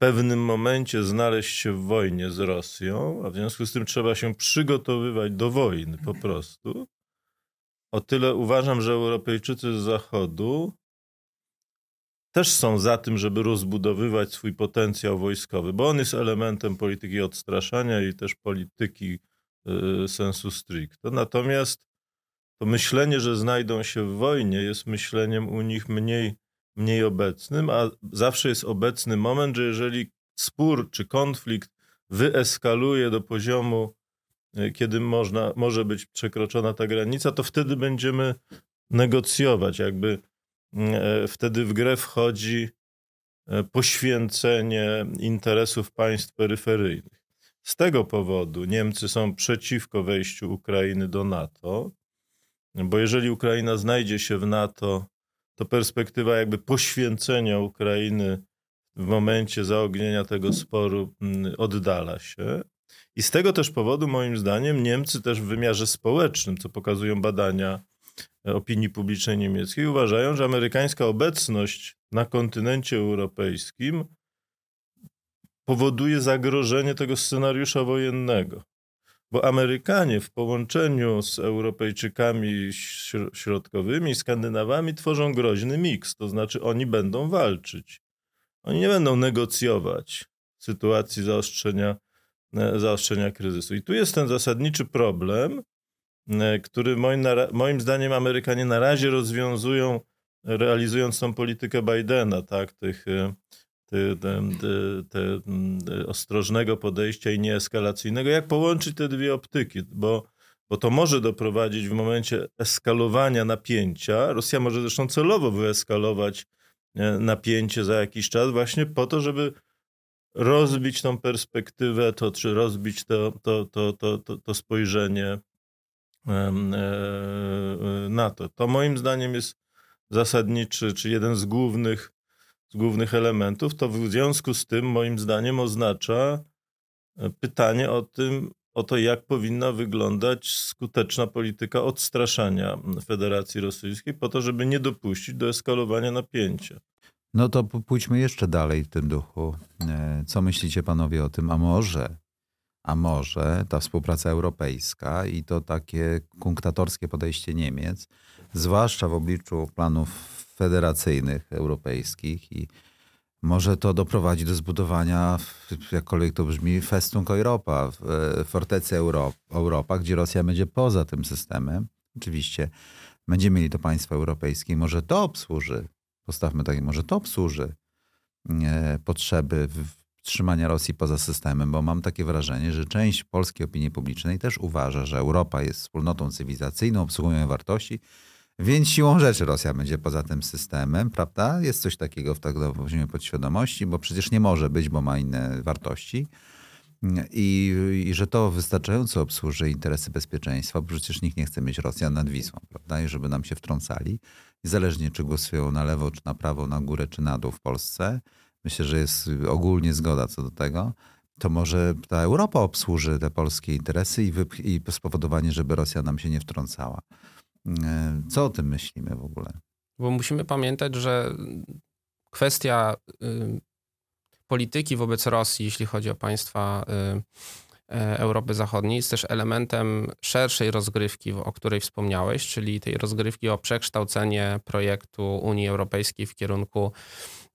pewnym momencie znaleźć się w wojnie z Rosją, a w związku z tym trzeba się przygotowywać do wojny po prostu. O tyle uważam, że Europejczycy z Zachodu też są za tym, żeby rozbudowywać swój potencjał wojskowy, bo on jest elementem polityki odstraszania i też polityki y, sensu stricto. Natomiast to myślenie, że znajdą się w wojnie, jest myśleniem u nich mniej, mniej obecnym, a zawsze jest obecny moment, że jeżeli spór czy konflikt wyeskaluje do poziomu, y, kiedy można, może być przekroczona ta granica, to wtedy będziemy negocjować, jakby E, wtedy w grę wchodzi e, poświęcenie interesów państw peryferyjnych. Z tego powodu Niemcy są przeciwko wejściu Ukrainy do NATO, bo jeżeli Ukraina znajdzie się w NATO, to perspektywa jakby poświęcenia Ukrainy w momencie zaognienia tego sporu mm, oddala się. I z tego też powodu, moim zdaniem, Niemcy też w wymiarze społecznym, co pokazują badania opinii publicznej niemieckiej uważają, że amerykańska obecność na kontynencie europejskim powoduje zagrożenie tego scenariusza wojennego. Bo Amerykanie w połączeniu z Europejczykami środkowymi, Skandynawami tworzą groźny miks, to znaczy oni będą walczyć. Oni nie będą negocjować sytuacji zaostrzenia, zaostrzenia kryzysu. I tu jest ten zasadniczy problem, E, który moim, moim zdaniem Amerykanie na razie rozwiązują, realizując tą politykę Bidena, tak, tych, e, te, te ostrożnego podejścia i nieeskalacyjnego. Jak połączyć te dwie optyki? Bo, bo to może doprowadzić w momencie eskalowania napięcia. Rosja może zresztą celowo wyeskalować e, napięcie za jakiś czas, właśnie po to, żeby rozbić tą perspektywę, to, czy rozbić to, to, to, to, to, to spojrzenie E, e, na to. To moim zdaniem jest zasadniczy, czy jeden z głównych, z głównych elementów. To w związku z tym, moim zdaniem, oznacza e, pytanie o tym, o to, jak powinna wyglądać skuteczna polityka odstraszania Federacji Rosyjskiej, po to, żeby nie dopuścić do eskalowania napięcia. No to pójdźmy jeszcze dalej w tym duchu. Co myślicie panowie o tym? A może a może ta współpraca europejska i to takie kunktatorskie podejście Niemiec, zwłaszcza w obliczu planów federacyjnych europejskich i może to doprowadzi do zbudowania, jakkolwiek to brzmi, Festung Europa, fortecy Europa, gdzie Rosja będzie poza tym systemem. Oczywiście będziemy mieli to państwo europejskie, może to obsłuży, postawmy takie, może to obsłuży e, potrzeby trzymania Rosji poza systemem, bo mam takie wrażenie, że część polskiej opinii publicznej też uważa, że Europa jest wspólnotą cywilizacyjną, obsługuje wartości, więc siłą rzeczy Rosja będzie poza tym systemem, prawda? Jest coś takiego w tak poziomie podświadomości, bo przecież nie może być, bo ma inne wartości. I, I, że to wystarczająco obsłuży interesy bezpieczeństwa, bo przecież nikt nie chce mieć Rosjan nad Wisłą, prawda? I żeby nam się wtrącali. Niezależnie czy głosują na lewo, czy na prawo, na górę, czy na dół w Polsce, myślę, że jest ogólnie zgoda co do tego, to może ta Europa obsłuży te polskie interesy i, i spowodowanie, żeby Rosja nam się nie wtrącała. E, co o tym myślimy w ogóle? Bo musimy pamiętać, że kwestia y, polityki wobec Rosji, jeśli chodzi o państwa y, e, Europy Zachodniej, jest też elementem szerszej rozgrywki, o której wspomniałeś, czyli tej rozgrywki o przekształcenie projektu Unii Europejskiej w kierunku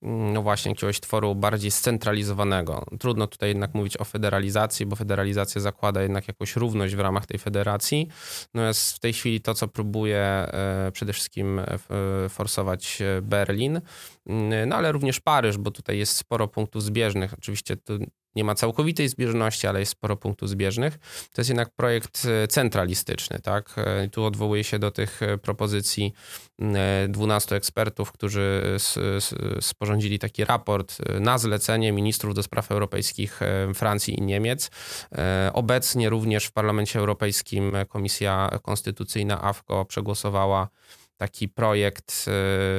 no właśnie jakiegoś tworu bardziej scentralizowanego. Trudno tutaj jednak mówić o federalizacji, bo federalizacja zakłada jednak jakąś równość w ramach tej federacji. Natomiast w tej chwili to, co próbuje e, przede wszystkim e, forsować Berlin, mm, no ale również Paryż, bo tutaj jest sporo punktów zbieżnych. Oczywiście nie ma całkowitej zbieżności, ale jest sporo punktów zbieżnych. To jest jednak projekt e, centralistyczny, tak? Tu odwołuje się do tych propozycji 12 ekspertów, którzy sporządzili taki raport e, na zlecenie ministrów do spraw europejskich e, Francji i Niemiec. E, obecnie również w Parlamencie Europejskim Komisja Konstytucyjna AFKO przegłosowała taki projekt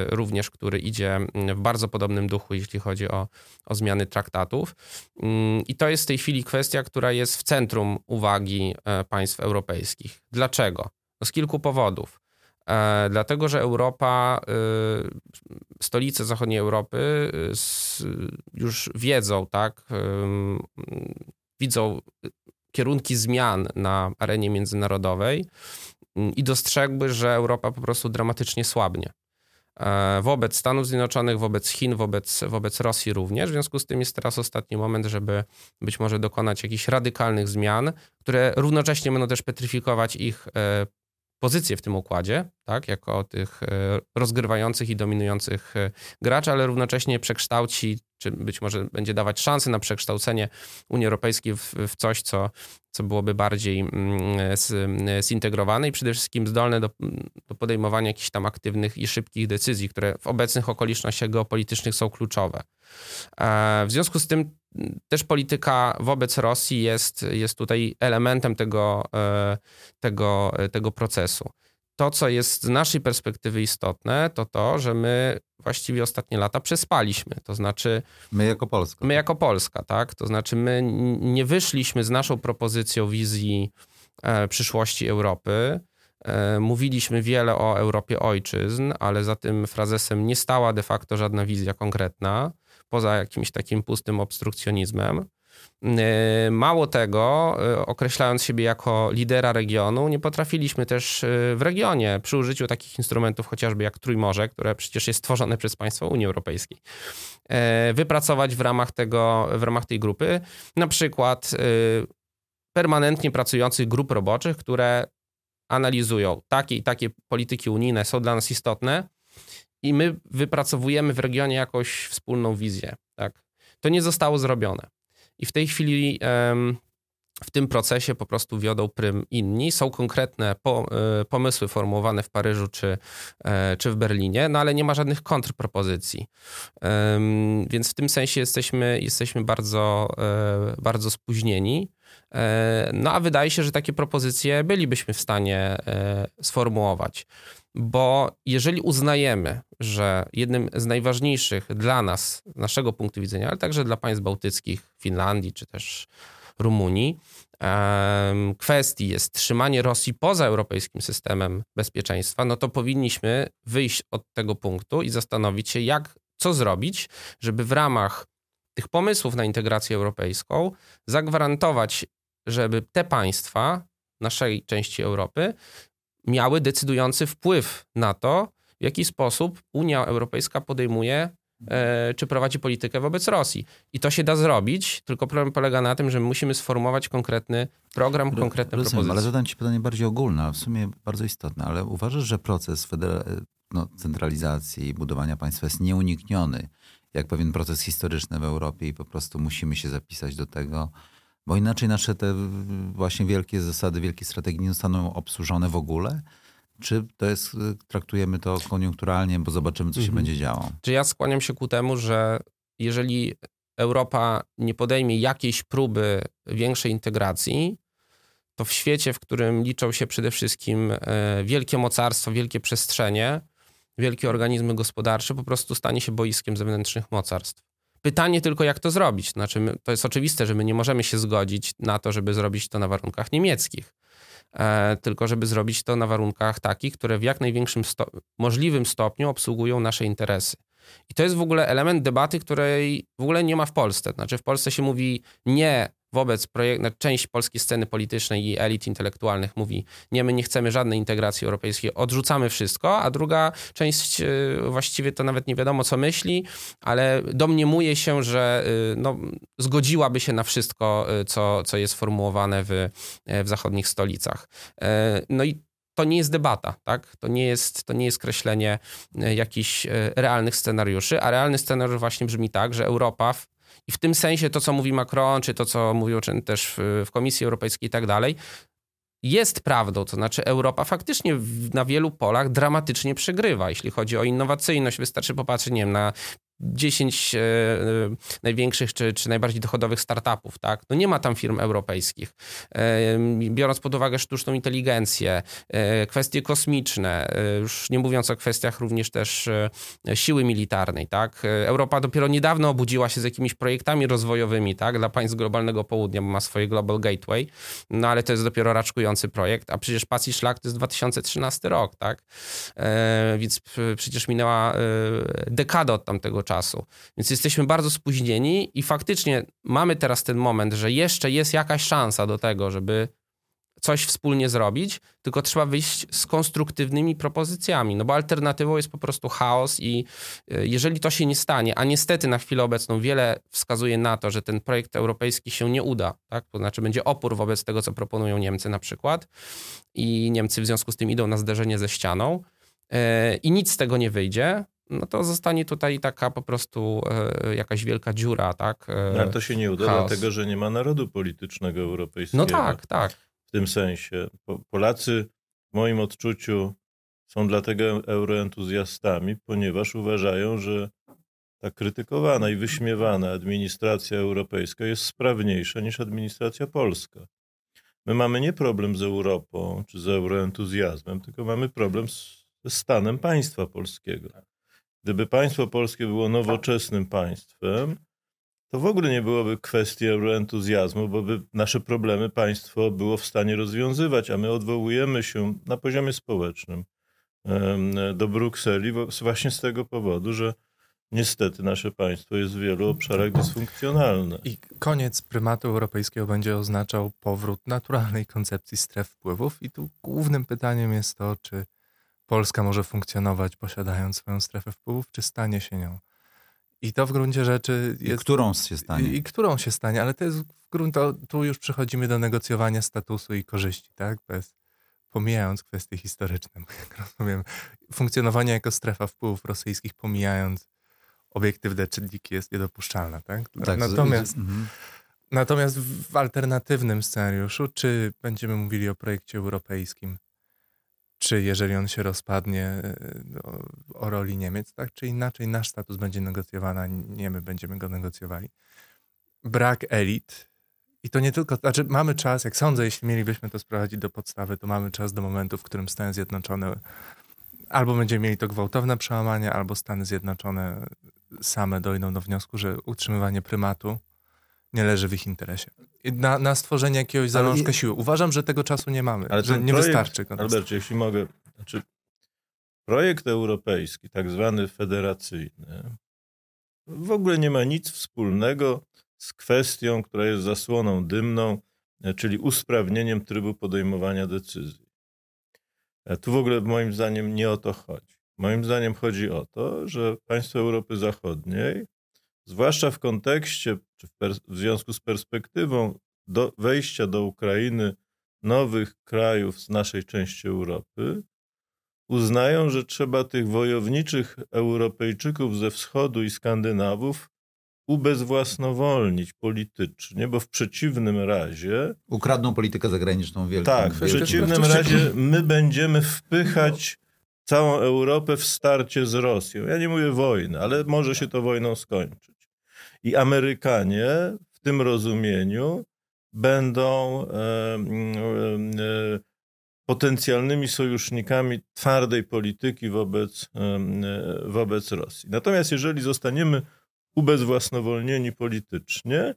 również, który idzie w bardzo podobnym duchu, jeśli chodzi o, o zmiany traktatów. Mm, I to jest w tej chwili kwestia, która jest w centrum uwagi państw europejskich. Dlaczego? No z kilku powodów. E, dlatego, że Europa, y, stolice zachodniej Europy y, już wiedzą, tak, y, widzą kierunki zmian na arenie międzynarodowej i dostrzegły, że Europa po prostu dramatycznie słabnie. E, wobec Stanów Zjednoczonych, wobec Chin, wobec, wobec Rosji również. W związku z tym jest teraz ostatni moment, żeby być może dokonać jakichś radykalnych zmian, które równocześnie będą też petryfikować ich e, pozycję w tym układzie, tak, jako tych e, rozgrywających i dominujących graczy, ale równocześnie przekształci, czy być może będzie dawać szansę na przekształcenie Unii Europejskiej w, w coś, co, co byłoby bardziej mm, zintegrowane i przede wszystkim zdolne do, do podejmowania jakichś tam aktywnych i szybkich decyzji, które w obecnych okolicznościach geopolitycznych są kluczowe. E, w związku z tym też polityka wobec Rosji jest, jest tutaj elementem tego, e, tego, tego procesu. To, co jest z naszej perspektywy istotne, to to, że my właściwie ostatnie lata przespaliśmy. To znaczy. My jako Polska. My jako Polska, tak? To znaczy, my nie wyszliśmy z naszą propozycją wizji e, przyszłości Europy. E, mówiliśmy wiele o Europie ojczyzn, ale za tym frazesem nie stała de facto żadna wizja konkretna poza jakimś takim pustym obstrukcjonizmem. E, mało tego, e, określając siebie jako lidera regionu, nie potrafiliśmy też e, w regionie przy użyciu takich instrumentów chociażby jak Trójmorze, które przecież jest stworzone przez państwa Unii Europejskiej, wypracować w ramach, tego, w ramach tej grupy na przykład permanentnie pracujących grup roboczych, które analizują takie i takie polityki unijne są dla nas istotne, i my wypracowujemy w regionie jakąś wspólną wizję. Tak? To nie zostało zrobione. I w tej chwili w tym procesie po prostu wiodą prym inni. Są konkretne po, e, pomysły formułowane w Paryżu czy, e, czy w Berlinie, no ale nie ma żadnych kontrpropozycji. Więc w tym sensie jesteśmy, jesteśmy bardzo, e, bardzo spóźnieni. No a wydaje się, że takie propozycje bylibyśmy w stanie sformułować. Bo jeżeli uznajemy, że jednym z najważniejszych dla nas, naszego punktu widzenia, ale także dla państw bałtyckich, Finlandii czy też Rumunii, kwestii jest trzymanie Rosji poza europejskim systemem bezpieczeństwa, no to powinniśmy wyjść od tego punktu i zastanowić się, jak, co zrobić, żeby w ramach tych pomysłów na integrację europejską zagwarantować, żeby te państwa naszej części Europy miały decydujący wpływ na to, w jaki sposób Unia Europejska podejmuje e, czy prowadzi politykę wobec Rosji. I to się da zrobić, tylko problem polega na tym, że my musimy sformułować konkretny program, konkretne Rozumiem, propozycje. Ale zadam ci pytanie bardziej ogólne, a w sumie bardzo istotne, ale uważasz, że proces no, centralizacji, budowania państwa jest nieunikniony, jak pewien proces historyczny w Europie i po prostu musimy się zapisać do tego, bo inaczej nasze te właśnie wielkie zasady, wielkie strategie nie zostaną obsłużone w ogóle? Czy to jest, y, traktujemy to koniunkturalnie, bo zobaczymy, co się mhm. będzie działo? Czy ja skłaniam się ku temu, że jeżeli Europa nie podejmie jakiejś próby większej integracji, to w świecie, w którym liczą się przede wszystkim e, wielkie mocarstwa, wielkie przestrzenie, wielkie organizmy gospodarcze, po prostu stanie się boiskiem zewnętrznych mocarstw. Pytanie tylko, jak to zrobić. Znaczy, to jest oczywiste, że my nie możemy się zgodzić na to, żeby zrobić to na warunkach niemieckich, e, tylko żeby zrobić to na warunkach takich, które w jak największym sto możliwym stopniu obsługują nasze interesy. I to jest w ogóle element debaty, której w ogóle nie ma w Polsce. Znaczy, w Polsce się mówi nie wobec projektu, no, część polskiej sceny politycznej i elit intelektualnych mówi, nie, my nie chcemy żadnej integracji europejskiej, odrzucamy wszystko, a druga część y, właściwie to nawet nie wiadomo, co myśli, ale domniemuje się, że y, no, zgodziłaby się na wszystko, y, co, co jest formułowane w, w zachodnich stolicach. No i to nie jest debata, tak? To nie jest, to nie jest kreślenie jakichś realnych scenariuszy, a realny scenariusz właśnie brzmi tak, że Europa i w tym sensie to, co mówi Macron, czy to, co mówił też w, w Komisji Europejskiej i tak dalej, jest prawdą, to znaczy Europa faktycznie na wielu polach dramatycznie przegrywa, jeśli chodzi o innowacyjność. Wystarczy popatrzeć, nie wiem, na 10 e, największych czy, czy najbardziej dochodowych startupów, tak? No nie ma tam firm europejskich. Biorąc pod uwagę sztuczną inteligencję, kwestie kosmiczne, już nie mówiąc o kwestiach również też siły militarnej, tak? Europa dopiero niedawno obudziła się z jakimiś projektami rozwojowymi, tak? Dla państw globalnego południa, bo ma swoje Global Gateway, no ale to jest dopiero raczkujący projekt, a przecież Pas i Szlak to jest 2013 rok, tak? Więc przecież minęła dekada od tamtego czasu. Więc jesteśmy bardzo spóźnieni i faktycznie mamy teraz ten moment, że jeszcze jest jakaś szansa do tego, żeby coś wspólnie zrobić, tylko trzeba wyjść z konstruktywnymi propozycjami, no bo alternatywą jest po prostu chaos i e, jeżeli to się nie stanie, a niestety na chwilę obecną wiele wskazuje na to, że ten projekt europejski się nie uda, tak? to znaczy będzie opór wobec tego, co proponują Niemcy na przykład i Niemcy w związku z tym idą na zderzenie ze ścianą yy, i nic z tego nie wyjdzie, no to zostanie tutaj taka po prostu e, jakaś wielka dziura, tak? E, no, ale to się nie uda, chaos. dlatego że nie ma narodu politycznego europejskiego. No tak, tak. W tym sensie. Polacy w moim odczuciu są dlatego euroentuzjastami, ponieważ uważają, że ta krytykowana i wyśmiewana administracja europejska jest sprawniejsza niż administracja polska. My mamy nie problem z Europą czy z euroentuzjazmem, tylko mamy problem z, ze stanem państwa polskiego. Gdyby państwo polskie było nowoczesnym państwem, to w ogóle nie byłoby kwestii euroentuzjazmu, bo by nasze problemy państwo było w stanie rozwiązywać, a my odwołujemy się na poziomie społecznym do Brukseli właśnie z tego powodu, że niestety nasze państwo jest w wielu obszarach dysfunkcjonalne. I koniec prymatu europejskiego będzie oznaczał powrót naturalnej koncepcji stref wpływów i tu głównym pytaniem jest to, czy Polska może funkcjonować posiadając swoją strefę wpływów, czy stanie się nią. I to w gruncie rzeczy jest... I którą się stanie. I, którą się stanie, ale to jest w gruncie, tu już przechodzimy do negocjowania statusu i korzyści, tak? Bez, pomijając kwestie historyczne, jak rozumiem, funkcjonowanie jako strefa wpływów rosyjskich, pomijając obiektywne czynniki jest niedopuszczalne, tak? tak natomiast, z, z, natomiast w alternatywnym scenariuszu, czy będziemy mówili o projekcie europejskim, czy jeżeli on się rozpadnie e, no, o roli Niemiec, tak czy inaczej nasz status będzie negocjowany, a nie my będziemy go negocjowali. Brak elit i to nie tylko, znaczy mamy czas, jak sądzę, jeśli mielibyśmy to sprowadzić do podstawy, to mamy czas do momentu, w którym Stany Zjednoczone albo będziemy mieli to gwałtowne przełamanie, albo Stany Zjednoczone same dojdą do wniosku, że utrzymywanie prymatu nie leży w ich interesie. Na, na stworzenie jakiegoś zalążka siły. Uważam, że tego czasu nie mamy, Ale że nie projekt, wystarczy. Albercie, jeśli mogę, znaczy projekt europejski, tak zwany federacyjny, w ogóle nie ma nic wspólnego z kwestią, która jest zasłoną dymną, czyli usprawnieniem trybu podejmowania decyzji. E, tu w ogóle moim zdaniem nie o to chodzi. Moim zdaniem chodzi o to, że państwa Europy Zachodniej zwłaszcza w kontekście, czy w, w związku z perspektywą do wejścia do Ukrainy nowych krajów z naszej części Europy, uznają, że trzeba tych wojowniczych Europejczyków ze wschodu i Skandynawów ubezwłasnowolnić politycznie, bo w przeciwnym razie. Ukradną politykę zagraniczną wielką. Tak, w przeciwnym razie my będziemy wpychać całą Europę w starcie z Rosją. Ja nie mówię wojny, ale może się to wojną skończyć. I Amerykanie w tym rozumieniu będą e, e, potencjalnymi sojusznikami twardej polityki wobec, e, wobec Rosji. Natomiast jeżeli zostaniemy ubezwłasnowolnieni politycznie,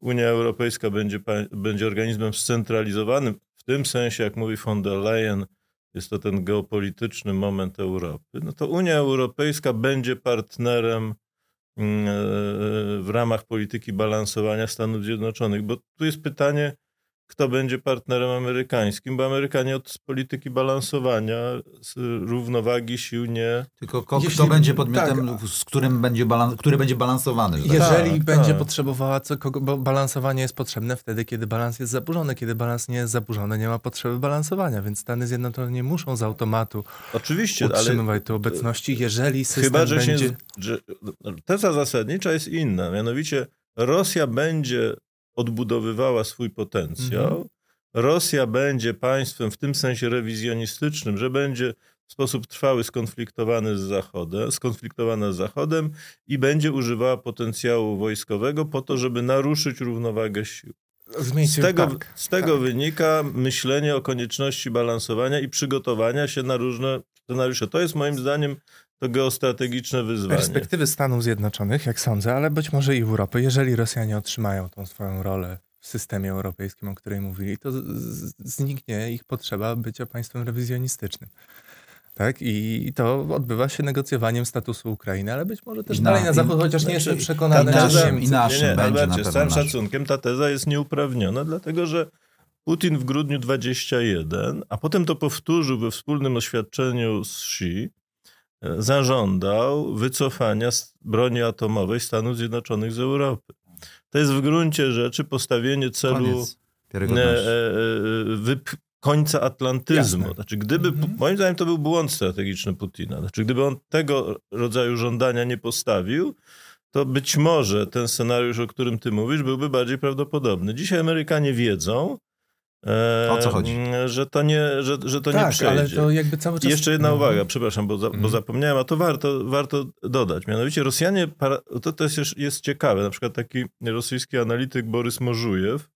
Unia Europejska będzie, będzie organizmem scentralizowanym, w tym sensie, jak mówi von der Leyen, jest to ten geopolityczny moment Europy, no to Unia Europejska będzie partnerem Mm, w ramach polityki balansowania Stanów Zjednoczonych. Bo tu jest pytanie, kto będzie partnerem amerykańskim, bo Amerykanie od polityki balansowania, równowagi sił nie... Tylko kto Jeśli, będzie podmiotem, tak, z którym będzie balans, który będzie balansowany. Jeżeli tak, będzie tak. potrzebowała, co, kogo, bo balansowanie jest potrzebne wtedy, kiedy balans jest zaburzony. Kiedy balans nie jest zaburzony, nie ma potrzeby balansowania, więc Stany Zjednoczone nie muszą z automatu Oczywiście, utrzymywać ale, tu obecności, jeżeli system chyba, że będzie... Się, że teza zasadnicza jest inna, mianowicie Rosja będzie odbudowywała swój potencjał. Mhm. Rosja będzie państwem w tym sensie rewizjonistycznym, że będzie w sposób trwały skonfliktowany z Zachodem, skonfliktowana z Zachodem i będzie używała potencjału wojskowego po to, żeby naruszyć równowagę sił. Z tego, tak, z tego tak. wynika myślenie o konieczności balansowania i przygotowania się na różne scenariusze. To jest moim zdaniem to geostrategiczne wyzwanie. perspektywy Stanów Zjednoczonych, jak sądzę, ale być może i Europy, jeżeli Rosjanie otrzymają tą swoją rolę w systemie europejskim, o której mówili, to zniknie ich potrzeba bycia państwem rewizjonistycznym. Tak? I to odbywa się negocjowaniem statusu Ukrainy, ale być może też I dalej na zachód, chociaż nie jestem przekonany, naszym- Niemcy- i naszym nie, nie, będzie Albercie, na z całym naszym. szacunkiem ta teza jest nieuprawniona, dlatego że Putin w grudniu 21, a potem to powtórzył we wspólnym oświadczeniu z Xi, zażądał wycofania broni atomowej Stanów Zjednoczonych z Europy. To jest w gruncie rzeczy postawienie celu e, e, e, wyp- końca atlantyzmu. Jasne. Znaczy, gdyby, Mhm. moim zdaniem to był błąd strategiczny Putina. Znaczy, gdyby on tego rodzaju żądania nie postawił, to być może ten scenariusz, o którym ty mówisz, byłby bardziej prawdopodobny. Dzisiaj Amerykanie wiedzą, e, O co chodzi? że to nie, że, że to nie tak, przejdzie. ale to jakby cały czas... jeszcze jedna no. uwaga, przepraszam, bo, za, bo Mhm. zapomniałem, a to warto, warto dodać. Mianowicie Rosjanie, to, to jest, jest, ciekawe, na przykład taki rosyjski analityk Borys Morzujew,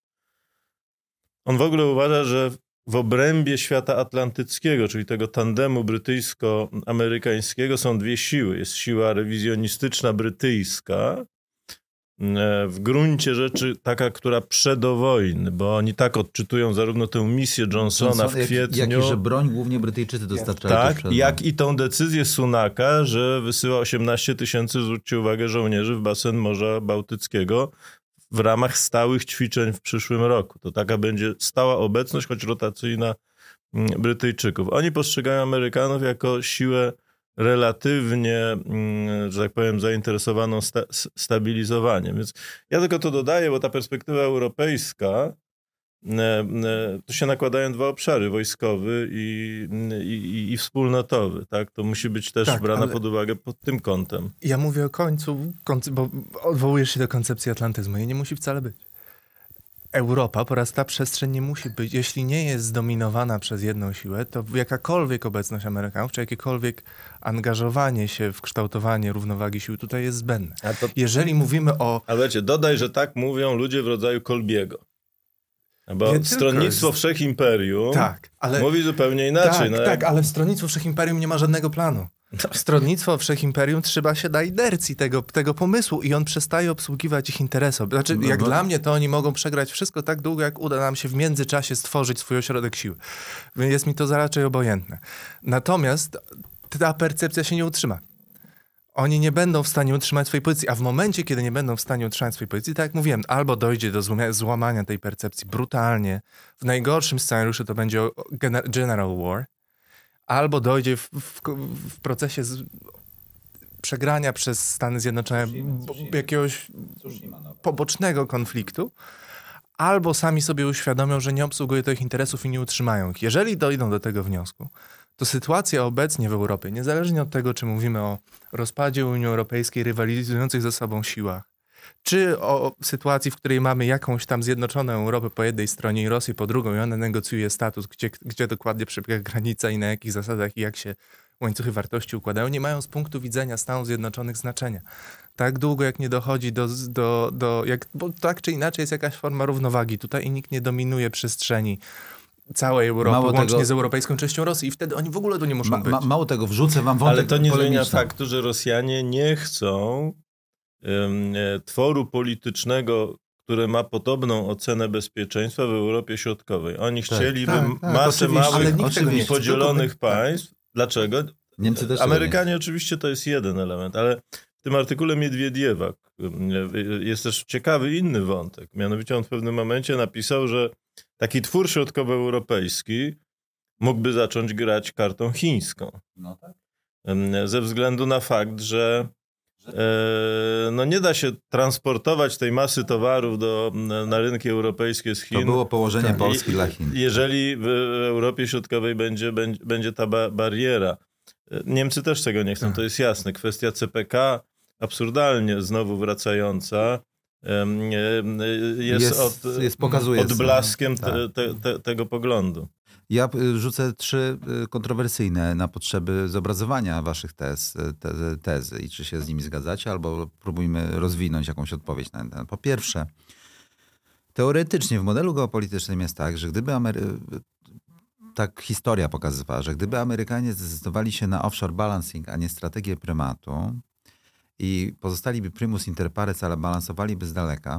on w ogóle uważa, że w obrębie świata atlantyckiego, czyli tego tandemu brytyjsko-amerykańskiego są dwie siły. Jest siła rewizjonistyczna brytyjska, w gruncie rzeczy taka, która przed do wojny, bo oni tak odczytują zarówno tę misję Johnsona w jak, kwietniu... jak i że broń głównie Brytyjczycy dostarczali. Tak, jak i tą decyzję Sunaka, że wysyła 18 tysięcy, zwróćcie uwagę, żołnierzy w basen Morza Bałtyckiego w ramach stałych ćwiczeń w przyszłym roku. To taka będzie stała obecność, choć rotacyjna mm, Brytyjczyków. Oni postrzegają Amerykanów jako siłę relatywnie, mm, że tak powiem, zainteresowaną sta stabilizowaniem. Więc ja tylko to dodaję, bo ta perspektywa europejska, e, e, tu się nakładają dwa obszary, wojskowy i, i, i- wspólnotowy. Tak? To musi być też Tak, brana pod uwagę pod tym kątem. Ja mówię o końcu, bo odwołujesz się do koncepcji atlantyzmu i nie musi wcale być. Europa, po raz ta przestrzeń nie musi być, jeśli nie jest zdominowana przez jedną siłę, to jakakolwiek obecność Amerykanów, czy jakiekolwiek angażowanie się w kształtowanie równowagi sił tutaj jest zbędne. To Jeżeli mówimy o A wiecie, dodaj, że tak mówią ludzie w rodzaju Kolbiego. Bo Nie stronnictwo jest- Wszechimperium Tak, ale... mówi zupełnie inaczej. tak, no, tak, jak- ale w Stronnictwie Wszechimperium nie ma żadnego planu. Stronnictwo Wszechimperium trzyma się na inercji tego, tego pomysłu i on przestaje obsługiwać ich interesów. Znaczy, No jak bo- dla mnie, to oni mogą przegrać wszystko tak długo, jak uda nam się w międzyczasie stworzyć swój ośrodek siły. Więc Jest mi to za raczej obojętne. Natomiast ta percepcja się nie utrzyma. Oni nie będą w stanie utrzymać swojej pozycji, a w momencie, kiedy nie będą w stanie utrzymać swojej pozycji, tak jak mówiłem, albo dojdzie do złamania tej percepcji brutalnie, w najgorszym scenariuszu to będzie general war, albo dojdzie w, w, w procesie z, przegrania przez Stany Zjednoczone jakiegoś pobocznego konfliktu, albo sami sobie uświadomią, że nie obsługuje to ich interesów i nie utrzymają ich. Jeżeli dojdą do tego wniosku, to sytuacja obecnie w Europie, niezależnie od tego, czy mówimy o rozpadzie Unii Europejskiej, rywalizujących ze sobą siłach, czy o sytuacji, w której mamy jakąś tam zjednoczoną Europę po jednej stronie i Rosję po drugą i ona negocjuje status, gdzie, gdzie dokładnie przebiega granica i na jakich zasadach i jak się łańcuchy wartości układają, nie mają z punktu widzenia Stanów Zjednoczonych znaczenia. Tak długo, jak nie dochodzi do, do, do jak, bo tak czy inaczej jest jakaś forma równowagi tutaj i nikt nie dominuje przestrzeni całej Europy, Mało łącznie tego- z europejską częścią Rosji i wtedy oni w ogóle tu nie muszą Ma, być. ma, mało tego, wrzucę wam wątek Ale to nie zmienia faktu, że Rosjanie nie chcą tworu politycznego, które ma podobną ocenę bezpieczeństwa w Europie Środkowej. Oni Tak, chcieliby tak, tak, masę małych, nie podzielonych tak. państw. Dlaczego? Niemcy też Amerykanie oczywiście to jest jeden element, ale w tym artykule Miedwiediewa em, jest też ciekawy inny wątek. Mianowicie on w pewnym momencie napisał, że taki twór środkowoeuropejski mógłby zacząć grać kartą chińską. No tak. Ze względu na fakt, że e, no nie da się transportować tej masy towarów do, na rynki europejskie z Chin. To było położenie Tak. Polski I- dla Chin. Jeżeli w Europie Środkowej będzie, będzie, będzie ta ba bariera. E, Niemcy też tego nie chcą, Tak. to jest jasne. Kwestia CPK, absurdalnie znowu wracająca, jest, Jest- od, jest- pokazuje odblaskiem tak. te, te, tego poglądu. Ja y, rzucę trzy y, kontrowersyjne na potrzeby zobrazowania waszych tez, y, te, tezy i czy się z nimi zgadzacie, albo próbujmy rozwinąć jakąś odpowiedź na ten. Po pierwsze, teoretycznie w modelu geopolitycznym jest tak, że gdyby Amery... tak historia pokazywała, że gdyby Amerykanie zdecydowali się na offshore balancing, a nie strategię prymatu i pozostaliby primus inter pares, ale balansowaliby z daleka,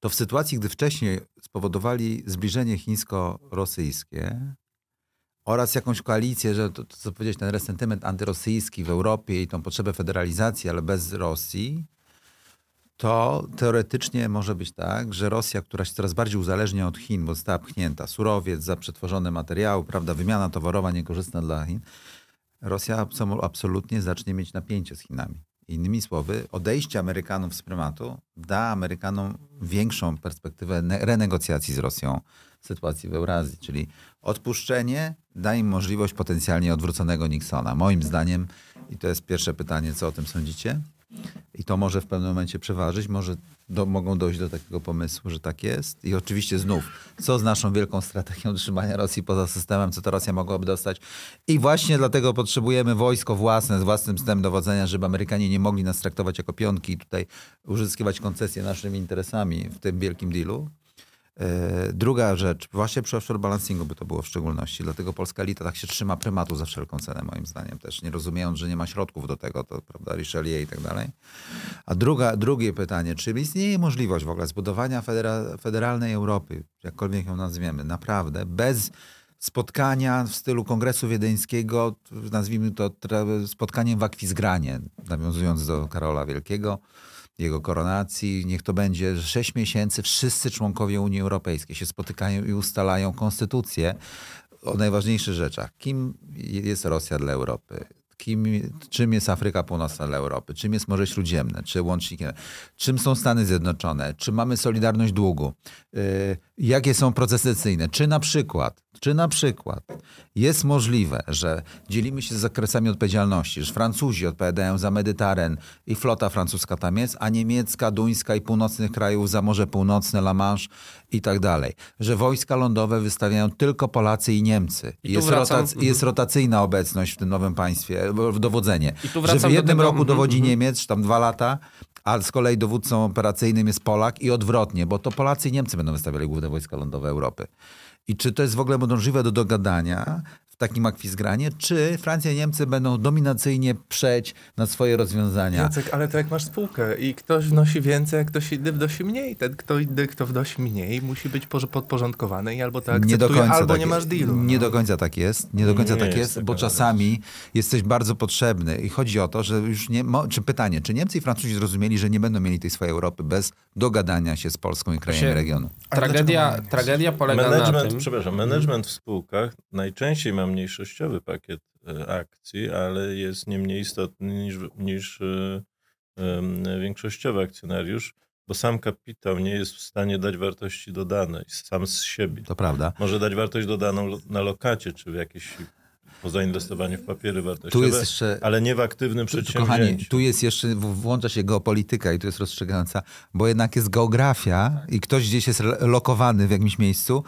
to w sytuacji, gdy wcześniej spowodowali zbliżenie chińsko-rosyjskie oraz jakąś koalicję, że to, to co powiedzieć, ten resentyment antyrosyjski w Europie i tą potrzebę federalizacji, ale bez Rosji, to teoretycznie może być tak, że Rosja, która się coraz bardziej uzależnia od Chin, bo została pchnięta, surowiec za przetworzone materiały, prawda, wymiana towarowa niekorzystna dla Chin, Rosja absolutnie zacznie mieć napięcie z Chinami. Innymi słowy, odejście Amerykanów z prymatu da Amerykanom większą perspektywę renegocjacji z Rosją sytuacji w Eurazji, czyli odpuszczenie da im możliwość potencjalnie odwróconego Nixona. Moim zdaniem, i to jest pierwsze pytanie, co o tym sądzicie? I to może w pewnym momencie przeważyć, może do, mogą dojść do takiego pomysłu, że tak jest. I oczywiście znów, co z naszą wielką strategią trzymania Rosji poza systemem, co to Rosja mogłaby dostać. I właśnie dlatego potrzebujemy wojsko własne, z własnym systemem dowodzenia, żeby Amerykanie nie mogli nas traktować jako pionki i tutaj uzyskiwać koncesje naszymi interesami w tym wielkim dealu. E, druga rzecz, właśnie przy offshore balancingu by to było w szczególności, dlatego polska elita tak się trzyma prymatu za wszelką cenę, moim zdaniem też, nie rozumiejąc, że nie ma środków do tego, to prawda, Richelieu i tak dalej. A druga, drugie pytanie, czy istnieje możliwość w ogóle zbudowania federa, federalnej Europy, jakkolwiek ją nazwiemy, naprawdę, bez spotkania w stylu Kongresu Wiedeńskiego, nazwijmy to spotkaniem w Akwizgranie, nawiązując do Karola Wielkiego, jego koronacji. Niech to będzie 6 miesięcy. Wszyscy członkowie Unii Europejskiej się spotykają i ustalają konstytucję o najważniejszych rzeczach. Kim jest Rosja dla Europy? Kim, czym jest Afryka Północna dla Europy? Czym jest Morze Śródziemne? Czy łącznikiem? Czym są Stany Zjednoczone? Czy mamy solidarność długu? Yy, jakie są procesy decyzyjne? Czy na przykład czy na przykład jest możliwe, że dzielimy się z zakresami odpowiedzialności, że Francuzi odpowiadają za Medyteren i flota francuska tam jest, a niemiecka, duńska i północnych krajów za Morze Północne, La Manche i tak dalej. Że wojska lądowe wystawiają tylko Polacy i Niemcy. I jest, rotac jest rotacyjna obecność w tym nowym państwie, w dowodzenie. że w jednym roku dowodzi mhm. Niemiec, czy tam dwa lata, a z kolei dowódcą operacyjnym jest Polak i odwrotnie, bo to Polacy i Niemcy będą wystawiali główne wojska lądowe Europy. I czy to jest w ogóle możliwe do dogadania takim akwizgranie, czy Francja i Niemcy będą dominacyjnie przeć na swoje rozwiązania? Jacek, ale to jak masz spółkę i ktoś wnosi więcej, a ktoś inny wnosi mniej. Ten kto inny, kto wnosi mniej, musi być podporządkowany i albo tak nie do końca albo tak nie masz dealu. Nie no. do końca tak jest. Nie do końca nie tak jest, jest bo czasami jesteś bardzo potrzebny i chodzi o to, że już nie... Czy pytanie, czy Niemcy i Francuzi zrozumieli, że nie będą mieli tej swojej Europy bez dogadania się z Polską i krajami regionu? Tragedia, tragedia polega management, na tym... Przepraszam, management w spółkach najczęściej ma mniejszościowy pakiet e, akcji, ale jest nie mniej istotny niż, niż e, większościowy akcjonariusz, bo sam kapitał nie jest w stanie dać wartości dodanej sam z siebie. To prawda. Może dać wartość dodaną na lokacie, czy w jakiejś po zainwestowaniu w papiery wartościowe, tu jest jeszcze, ale nie w aktywnym tu, przedsięwzięciu. Kochani, tu jest jeszcze, włącza się geopolityka i tu jest rozstrzygająca, bo jednak jest geografia i ktoś gdzieś jest lokowany w jakimś miejscu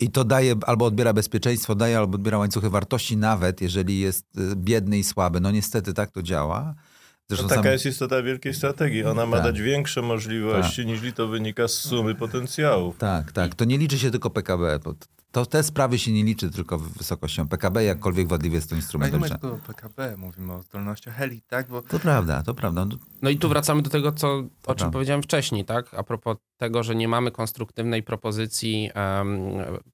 i to daje albo odbiera bezpieczeństwo, daje albo odbiera łańcuchy wartości, nawet jeżeli jest y, biedny i słaby. No niestety tak to działa. Zresztą no taka sam... jest istota wielkiej strategii. Ona ma tak. dać większe możliwości, tak. niż to wynika z sumy potencjałów. Tak, tak. To nie liczy się tylko PKB to te sprawy się nie liczy tylko wysokością PKB, jakkolwiek wadliwy jest to instrument. Ale nie tylko o PKB, mówimy o zdolnościach elit, tak? Bo... To prawda, to prawda. No i tu wracamy do tego, co, o czym prawda. powiedziałem wcześniej, tak? A propos tego, że nie mamy konstruktywnej propozycji um,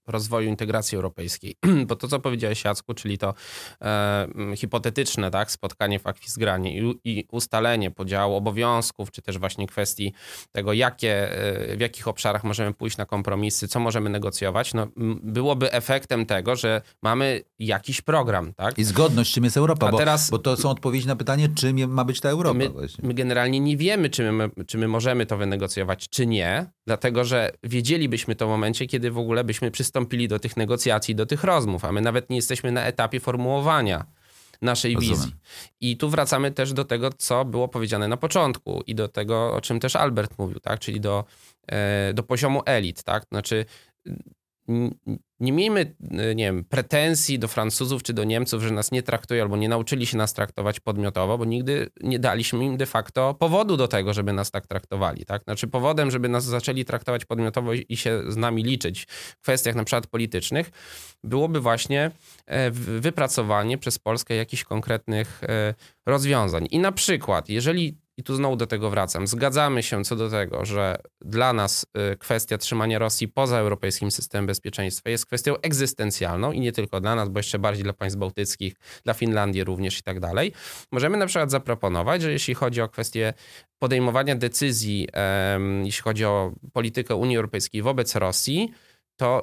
rozwoju integracji europejskiej. Bo to, co powiedziałeś, Jacku, czyli to um, hipotetyczne tak, spotkanie w Akwizgranie i, i, ustalenie podziału obowiązków, czy też właśnie kwestii tego, jakie, e, w jakich obszarach możemy pójść na kompromisy, co możemy negocjować, no, byłoby efektem tego, że mamy jakiś program. Tak? I zgodność, czym jest Europa, bo, teraz, bo to są odpowiedzi na pytanie, czym ma być ta Europa. My, my generalnie nie wiemy, czy my, czy my możemy to wynegocjować, czy nie dlatego że wiedzielibyśmy to w momencie, kiedy w ogóle byśmy przystąpili do tych negocjacji, do tych rozmów, a my nawet nie jesteśmy na etapie formułowania naszej Rozumiem. wizji. I tu wracamy też do tego, co było powiedziane na początku i do tego, o czym też Albert mówił, tak? czyli do, e, do poziomu elit. Tak? Znaczy, nie miejmy, nie wiem, pretensji do Francuzów czy do Niemców, że nas nie traktują albo nie nauczyli się nas traktować podmiotowo, bo nigdy nie daliśmy im de facto powodu do tego, żeby nas tak traktowali. Tak? Znaczy powodem, żeby nas zaczęli traktować podmiotowo i się z nami liczyć w kwestiach na przykład politycznych, byłoby właśnie e, wypracowanie przez Polskę jakichś konkretnych e, rozwiązań. I na przykład, jeżeli i tu znowu do tego wracam. Zgadzamy się co do tego, że dla nas y, kwestia trzymania Rosji poza europejskim systemem bezpieczeństwa jest kwestią egzystencjalną i nie tylko dla nas, bo jeszcze bardziej dla państw bałtyckich, dla Finlandii również i tak dalej. Możemy na przykład zaproponować, że jeśli chodzi o kwestię podejmowania decyzji, jeśli chodzi o politykę Unii Europejskiej wobec Rosji, to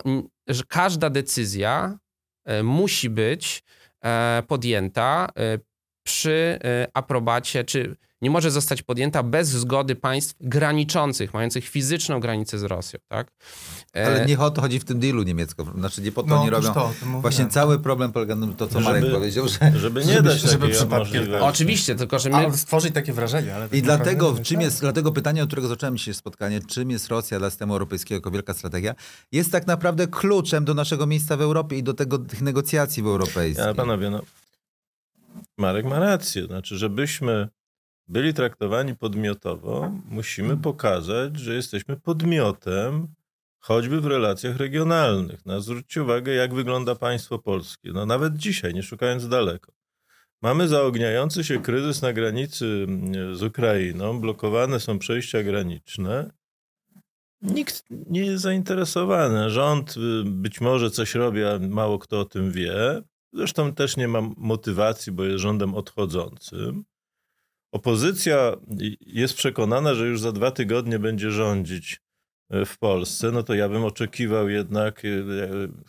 że każda decyzja e, musi być e, podjęta e, przy aprobacie, czy nie może zostać podjęta bez zgody państw graniczących, mających fizyczną granicę z Rosją, tak? E, Ale nie o to chodzi w tym dealu niemiecko, znaczy nie po to no, nie robią. To, to Właśnie cały problem polega na to, co żeby, Marek powiedział, że... Żeby nie dać żeby przypadkiem... Oczywiście, tylko że my... Ale stworzyć takie wrażenie. Ale I dlatego, czym jest, dlatego pytanie, od którego zacząłem dzisiaj spotkanie, czym jest Rosja dla systemu europejskiego jako wielka strategia, jest tak naprawdę kluczem do naszego miejsca w Europie i do tego, tych negocjacji w europejskich. Ale panowie, no, Marek ma rację, znaczy, żebyśmy byli traktowani podmiotowo, musimy pokazać, że jesteśmy podmiotem, choćby w relacjach regionalnych. No, zwróćcie uwagę, jak wygląda państwo polskie. No, nawet dzisiaj, nie szukając daleko. Mamy zaogniający się kryzys na granicy mm, z Ukrainą, blokowane są przejścia graniczne. Nikt nie jest zainteresowany. Rząd y, być może coś robi, a mało kto o tym wie. Zresztą też nie ma motywacji, bo jest rządem odchodzącym. Opozycja jest przekonana, że już za dwa tygodnie będzie rządzić e, w Polsce, no to ja bym oczekiwał jednak e,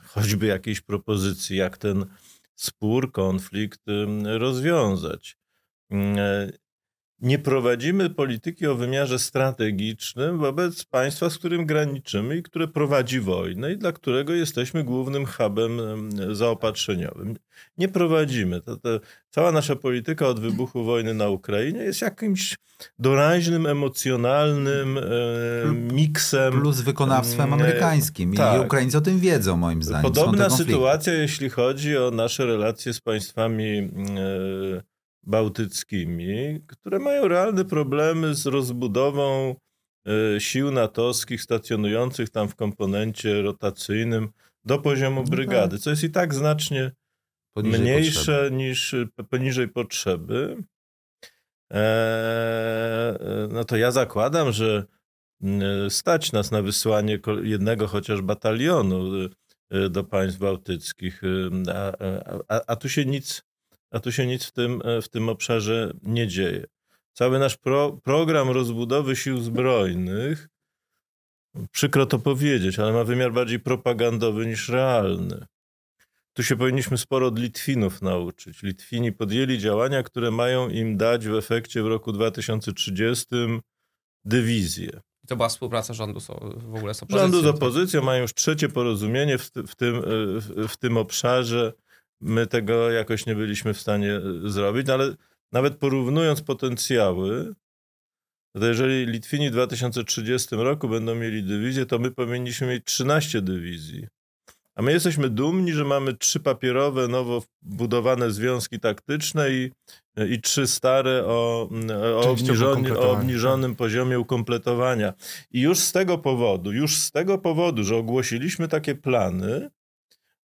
choćby jakiejś propozycji, jak ten spór, konflikt rozwiązać. Nie prowadzimy polityki o wymiarze strategicznym wobec państwa, z którym graniczymy i które prowadzi wojnę i dla którego jesteśmy głównym hubem zaopatrzeniowym. Nie prowadzimy. To, to, cała nasza polityka od wybuchu wojny na Ukrainie jest jakimś doraźnym, emocjonalnym e, miksem. Plus wykonawstwem amerykańskim. Tak. I Ukraińcy o tym wiedzą, moim zdaniem. Podobna sytuacja, jeśli chodzi o nasze relacje z państwami e, bałtyckimi, które mają realne problemy z rozbudową e, sił natowskich stacjonujących tam w komponencie rotacyjnym do poziomu no brygady, tak. co jest i tak znacznie poniżej mniejsze potrzeby. niż poniżej potrzeby. Eee, no to ja zakładam, że stać nas na wysłanie jednego chociaż batalionu e, do państw bałtyckich, a, a, a tu się nic a tu się nic w tym, e, w tym obszarze nie dzieje. Cały nasz pro, program rozbudowy sił zbrojnych, przykro to powiedzieć, ale ma wymiar bardziej propagandowy niż realny. Tu się powinniśmy sporo od Litwinów nauczyć. Litwini podjęli działania, które mają im dać w efekcie w roku 2030 dywizję. I to była współpraca rządu z, w ogóle z opozycją? Rządu z opozycją mają już trzecie porozumienie w, w, tym, e, w, w tym obszarze. My tego jakoś nie byliśmy w stanie e, zrobić, ale nawet porównując potencjały, to jeżeli Litwini w 2030 roku będą mieli dywizję, to my powinniśmy mieć 13 dywizji. A my jesteśmy dumni, że mamy trzy papierowe, nowo budowane związki taktyczne i, i trzy stare o, o, obniżonym, o obniżonym poziomie ukompletowania. I już z tego powodu, już z tego powodu, że ogłosiliśmy takie plany,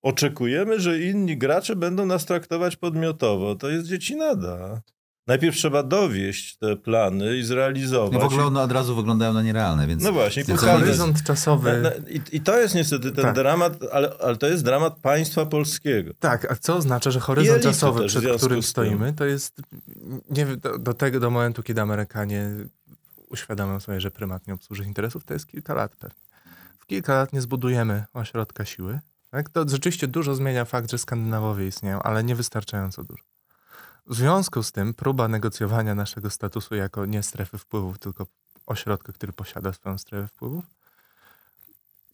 oczekujemy, że inni gracze będą nas traktować podmiotowo. To jest dziecinada. Najpierw trzeba dowieść te plany i zrealizować. No w ogóle one od razu wyglądają na nierealne, więc... No właśnie. Horyzont czasowy... I, I, to jest niestety ten tak. dramat, ale, ale to jest dramat państwa polskiego. Tak, a co oznacza, że horyzont czasowy, przed którym stoimy, to jest nie, do, do, tego, do momentu, kiedy Amerykanie uświadamią sobie, że prymat nie obsłuży interesów, to jest kilka lat pewnie. W kilka lat nie zbudujemy ośrodka siły, tak? To rzeczywiście dużo zmienia fakt, że Skandynawowie istnieją, ale nie wystarczająco dużo. W związku z tym próba negocjowania naszego statusu jako nie strefy wpływów, tylko ośrodka, który posiada swoją strefę wpływów,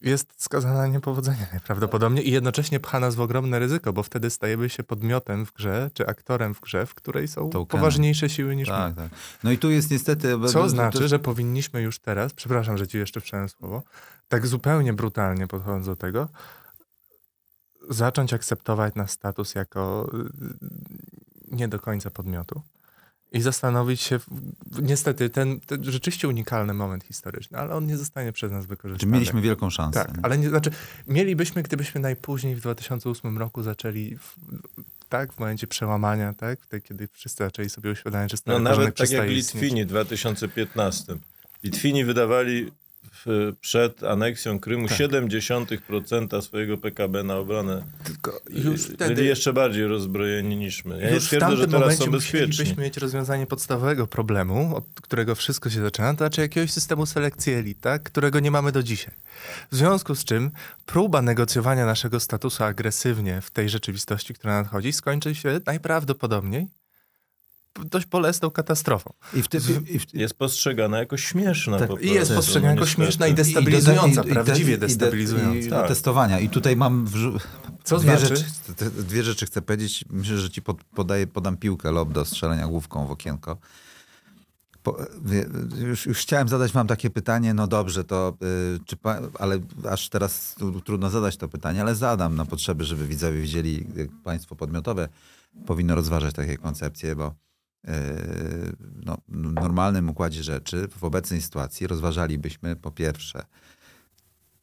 jest skazana na niepowodzenie najprawdopodobniej i jednocześnie pcha nas w ogromne ryzyko, bo wtedy stajemy się podmiotem w grze, czy aktorem w grze, w której są Tokenem. poważniejsze siły niż tak, my. Tak. No i tu jest niestety... Co to, znaczy, to... że powinniśmy już teraz, przepraszam, że ci jeszcze wszedłem słowo, tak zupełnie brutalnie podchodząc do tego, zacząć akceptować nasz status jako y, nie do końca podmiotu i zastanowić się, niestety, ten, ten rzeczywiście unikalny moment historyczny, ale on nie zostanie przez nas wykorzystany. Czy mieliśmy wielką szansę. Tak, ale nie, znaczy, mielibyśmy, gdybyśmy najpóźniej w 2008 roku zaczęli, w, tak, w momencie przełamania, tak, wtedy, kiedy wszyscy zaczęli sobie uświadamiać, że No nawet tak jak Litwini w 2015. Litwini wydawali przed aneksją Krymu Tak. 0,7% swojego PKB na obronę. Tylko już wtedy... Byli jeszcze bardziej rozbrojeni niż my. Ja nie Już w twierdzę, że teraz są bezpieczni. musielibyśmy mieć rozwiązanie podstawowego problemu, od którego wszystko się zaczyna, to znaczy jakiegoś systemu selekcji elit, tak? którego nie mamy do dzisiaj. W związku z czym próba negocjowania naszego statusu agresywnie w tej rzeczywistości, która nadchodzi, skończy się najprawdopodobniej dość bolesną katastrofą. I w, ty, i w, Jest postrzegana jako śmieszna Tak, po i prostu. jest postrzegana jako niestety. śmieszna i destabilizująca, prawdziwie i de- destabilizująca. I, Tak. testowania. I tutaj mam wrzu- Co dwie, znaczy? rzeczy, dwie rzeczy chcę powiedzieć. Myślę, że ci pod, podaję, podam piłkę lob do strzelania główką w okienko. Po, już, już chciałem zadać wam takie pytanie, no dobrze, to y, czy pa, ale aż teraz trudno zadać to pytanie, ale zadam na potrzeby, żeby widzowie widzieli, jak państwo podmiotowe powinno rozważać takie koncepcje, bo y, no, w normalnym układzie rzeczy w obecnej sytuacji rozważalibyśmy po pierwsze,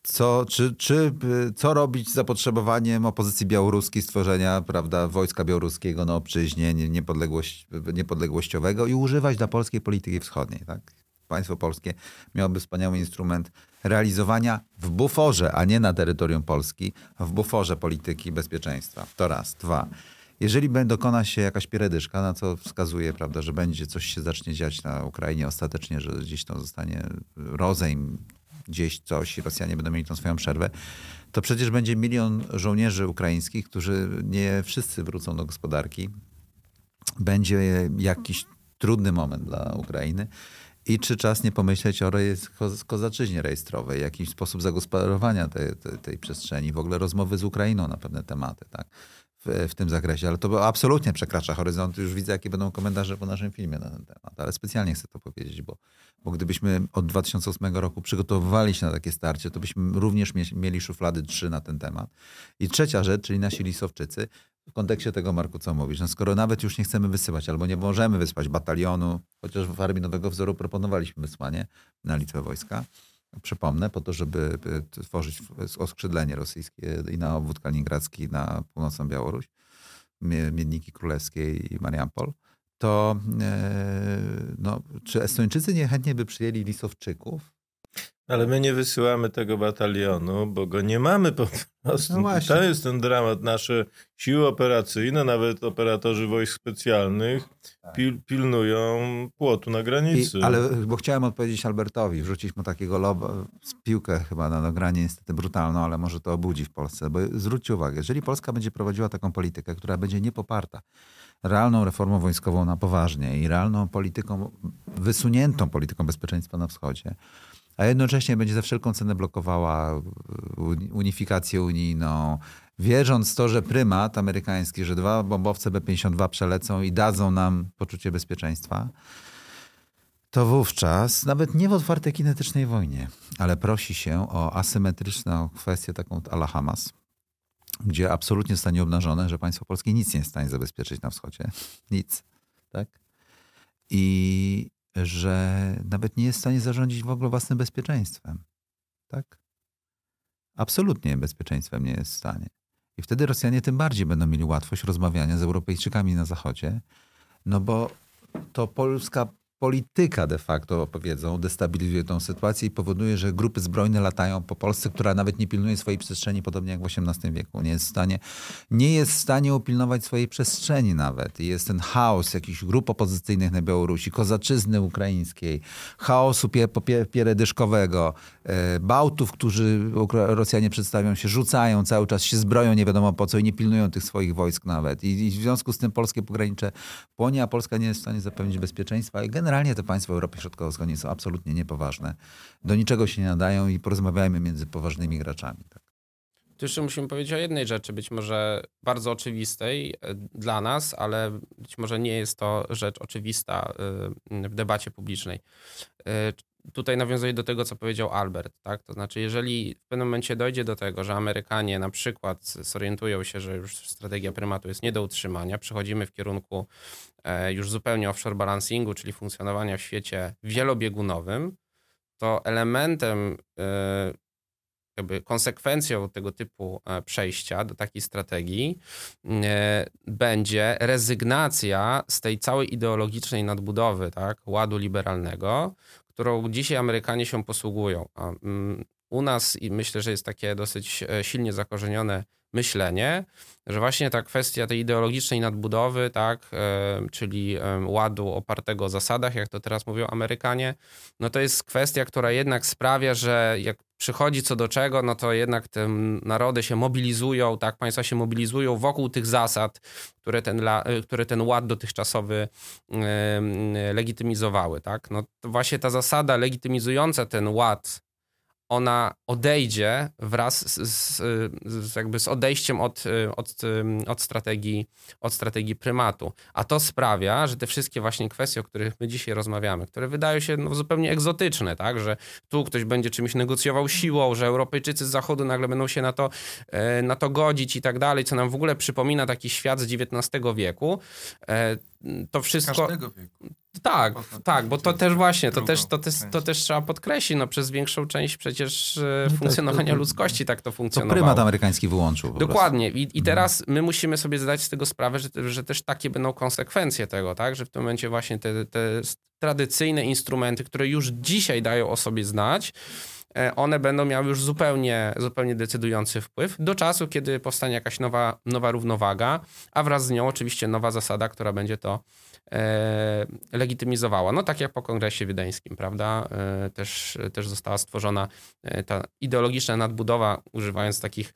co, czy, czy, y, co robić z zapotrzebowaniem opozycji białoruskiej stworzenia prawda, wojska białoruskiego na obczyźnie nie- niepodległość, niepodległościowego i używać dla polskiej polityki wschodniej. Tak? Państwo polskie miałoby wspaniały instrument realizowania w buforze, a nie na terytorium Polski, w buforze polityki bezpieczeństwa. To raz. Dwa. Jeżeli dokona się jakaś pieredyszka, na co wskazuje, prawda, że będzie coś się zacznie dziać na Ukrainie ostatecznie, że gdzieś to zostanie rozejm, gdzieś coś i Rosjanie będą mieli tą swoją przerwę, to przecież będzie milion żołnierzy ukraińskich, którzy nie wszyscy wrócą do gospodarki. Będzie jakiś trudny moment dla Ukrainy. I czy czas nie pomyśleć o kozaczyźnie rejestrowej, jakiś sposób zagospodarowania tej, tej, tej przestrzeni, w ogóle rozmowy z Ukrainą na pewne tematy, tak? W, w tym zakresie, ale to absolutnie przekracza horyzont. Już widzę, jakie będą komentarze po naszym filmie na ten temat, ale specjalnie chcę to powiedzieć, bo, bo gdybyśmy od 2008 roku przygotowywali się na takie starcie, to byśmy również mie- mieli szuflady trzy na ten temat. I trzecia rzecz, czyli nasi lisowczycy, w kontekście tego, Marku, co mówisz, no skoro nawet już nie chcemy wysyłać albo nie możemy wysłać batalionu, chociaż w Armii Nowego Wzoru proponowaliśmy wysłanie na Litwę wojska, przypomnę, po to, żeby by tworzyć oskrzydlenie rosyjskie i na obwód kaliningradzki, na północną Białoruś, Mie- Miedniki Królewskie i Mariampol, to e, no, czy Estończycy niechętnie by przyjęli Lisowczyków? Ale my nie wysyłamy tego batalionu, bo go nie mamy po prostu. No to jest ten dramat. Nasze siły operacyjne, nawet operatorzy wojsk specjalnych pil, pilnują płotu na granicy. I, ale bo chciałem odpowiedzieć Albertowi, wrzucić mu takiego loba, piłkę chyba na nagranie niestety brutalną, ale może to obudzi w Polsce. Bo zwróćcie uwagę, jeżeli Polska będzie prowadziła taką politykę, która będzie niepoparta realną reformą wojskową na poważnie i realną polityką, wysuniętą polityką bezpieczeństwa na wschodzie, a jednocześnie będzie za wszelką cenę blokowała uni- unifikację unijną, wierząc w to, że prymat amerykański, że dwa bombowce B-52 przelecą i dadzą nam poczucie bezpieczeństwa, to wówczas, nawet nie w otwartej kinetycznej wojnie, ale prosi się o asymetryczną kwestię taką ala Hamas, gdzie absolutnie zostanie obnażone, że państwo polskie nic nie jest w stanie zabezpieczyć na wschodzie. Nic. Tak? I że nawet nie jest w stanie zarządzić w ogóle własnym bezpieczeństwem. Tak? Absolutnie bezpieczeństwem nie jest w stanie. I wtedy Rosjanie tym bardziej będą mieli łatwość rozmawiania z Europejczykami na Zachodzie, no bo to polska polityka de facto, powiedzą, destabilizuje tą sytuację i powoduje, że grupy zbrojne latają po Polsce, która nawet nie pilnuje swojej przestrzeni, podobnie jak w XVIII wieku. Nie jest w stanie, nie jest w stanie upilnować swojej przestrzeni nawet. Jest ten chaos jakichś grup opozycyjnych na Białorusi, kozaczyzny ukraińskiej, chaosu pie, popie- pieredyszkowego, e, Bałtów, którzy Rosjanie przedstawią się, rzucają cały czas, się zbroją nie wiadomo po co i nie pilnują tych swoich wojsk nawet. I, i w związku z tym polskie pogranicze płonie, a Polska nie jest w stanie zapewnić bezpieczeństwa. I te państwa Europy Środkowo-Wschodniej są absolutnie niepoważne. Do niczego się nie nadają i porozmawiajmy między poważnymi graczami. Tak. Tu jeszcze musimy powiedzieć o jednej rzeczy, być może bardzo oczywistej e, dla nas, ale być może nie jest to rzecz oczywista e, w debacie publicznej. Tutaj nawiązuję do tego, co powiedział Albert, tak? To znaczy, jeżeli w pewnym momencie dojdzie do tego, że Amerykanie na przykład zorientują się, że już strategia prymatu jest nie do utrzymania, przechodzimy w kierunku e, już zupełnie offshore balancingu, czyli funkcjonowania w świecie wielobiegunowym, to elementem e, jakby konsekwencją tego typu e, przejścia do takiej strategii będzie rezygnacja z tej całej ideologicznej nadbudowy tak, ładu liberalnego, którą dzisiaj Amerykanie się posługują. Mm, u nas i myślę, że jest takie dosyć e, silnie zakorzenione myślenie, że właśnie ta kwestia tej ideologicznej nadbudowy, tak, czyli ładu opartego o zasadach, jak to teraz mówią Amerykanie, no to jest kwestia, która jednak sprawia, że jak przychodzi co do czego, no to jednak te narody się mobilizują, tak, państwa się mobilizują wokół tych zasad, które ten, e, które ten ład dotychczasowy legitymizowały, tak. No właśnie ta zasada legitymizująca ten ład ona odejdzie wraz z, z, z, jakby z odejściem od, od, od, strategii, od strategii prymatu. A to sprawia, że te wszystkie właśnie kwestie, o których my dzisiaj rozmawiamy, które wydają się no, zupełnie egzotyczne, tak? że tu ktoś będzie czymś negocjował siłą, że Europejczycy z Zachodu nagle będą się na to, e, na to godzić i tak dalej, co nam w ogóle przypomina taki świat z XIX wieku. To wszystko. Każdego wieku. Tak, tak, bo to też właśnie, to też, to, też, to też trzeba podkreślić, no przez większą część przecież e, no funkcjonowania tak, to, ludzkości tak to funkcjonowało. To prymat amerykański wyłączył. Dokładnie I, i mhm. teraz my musimy sobie zdać z tego sprawę, że, że też takie będą konsekwencje tego, tak, że w tym momencie właśnie te, te tradycyjne instrumenty, które już dzisiaj dają o sobie znać, one będą miały już zupełnie, zupełnie decydujący wpływ do czasu, kiedy powstanie jakaś nowa, nowa równowaga, a wraz z nią oczywiście nowa zasada, która będzie to E, legitymizowała. No tak jak po kongresie wiedeńskim, prawda? E, też, też została stworzona e, ta ideologiczna nadbudowa, używając takich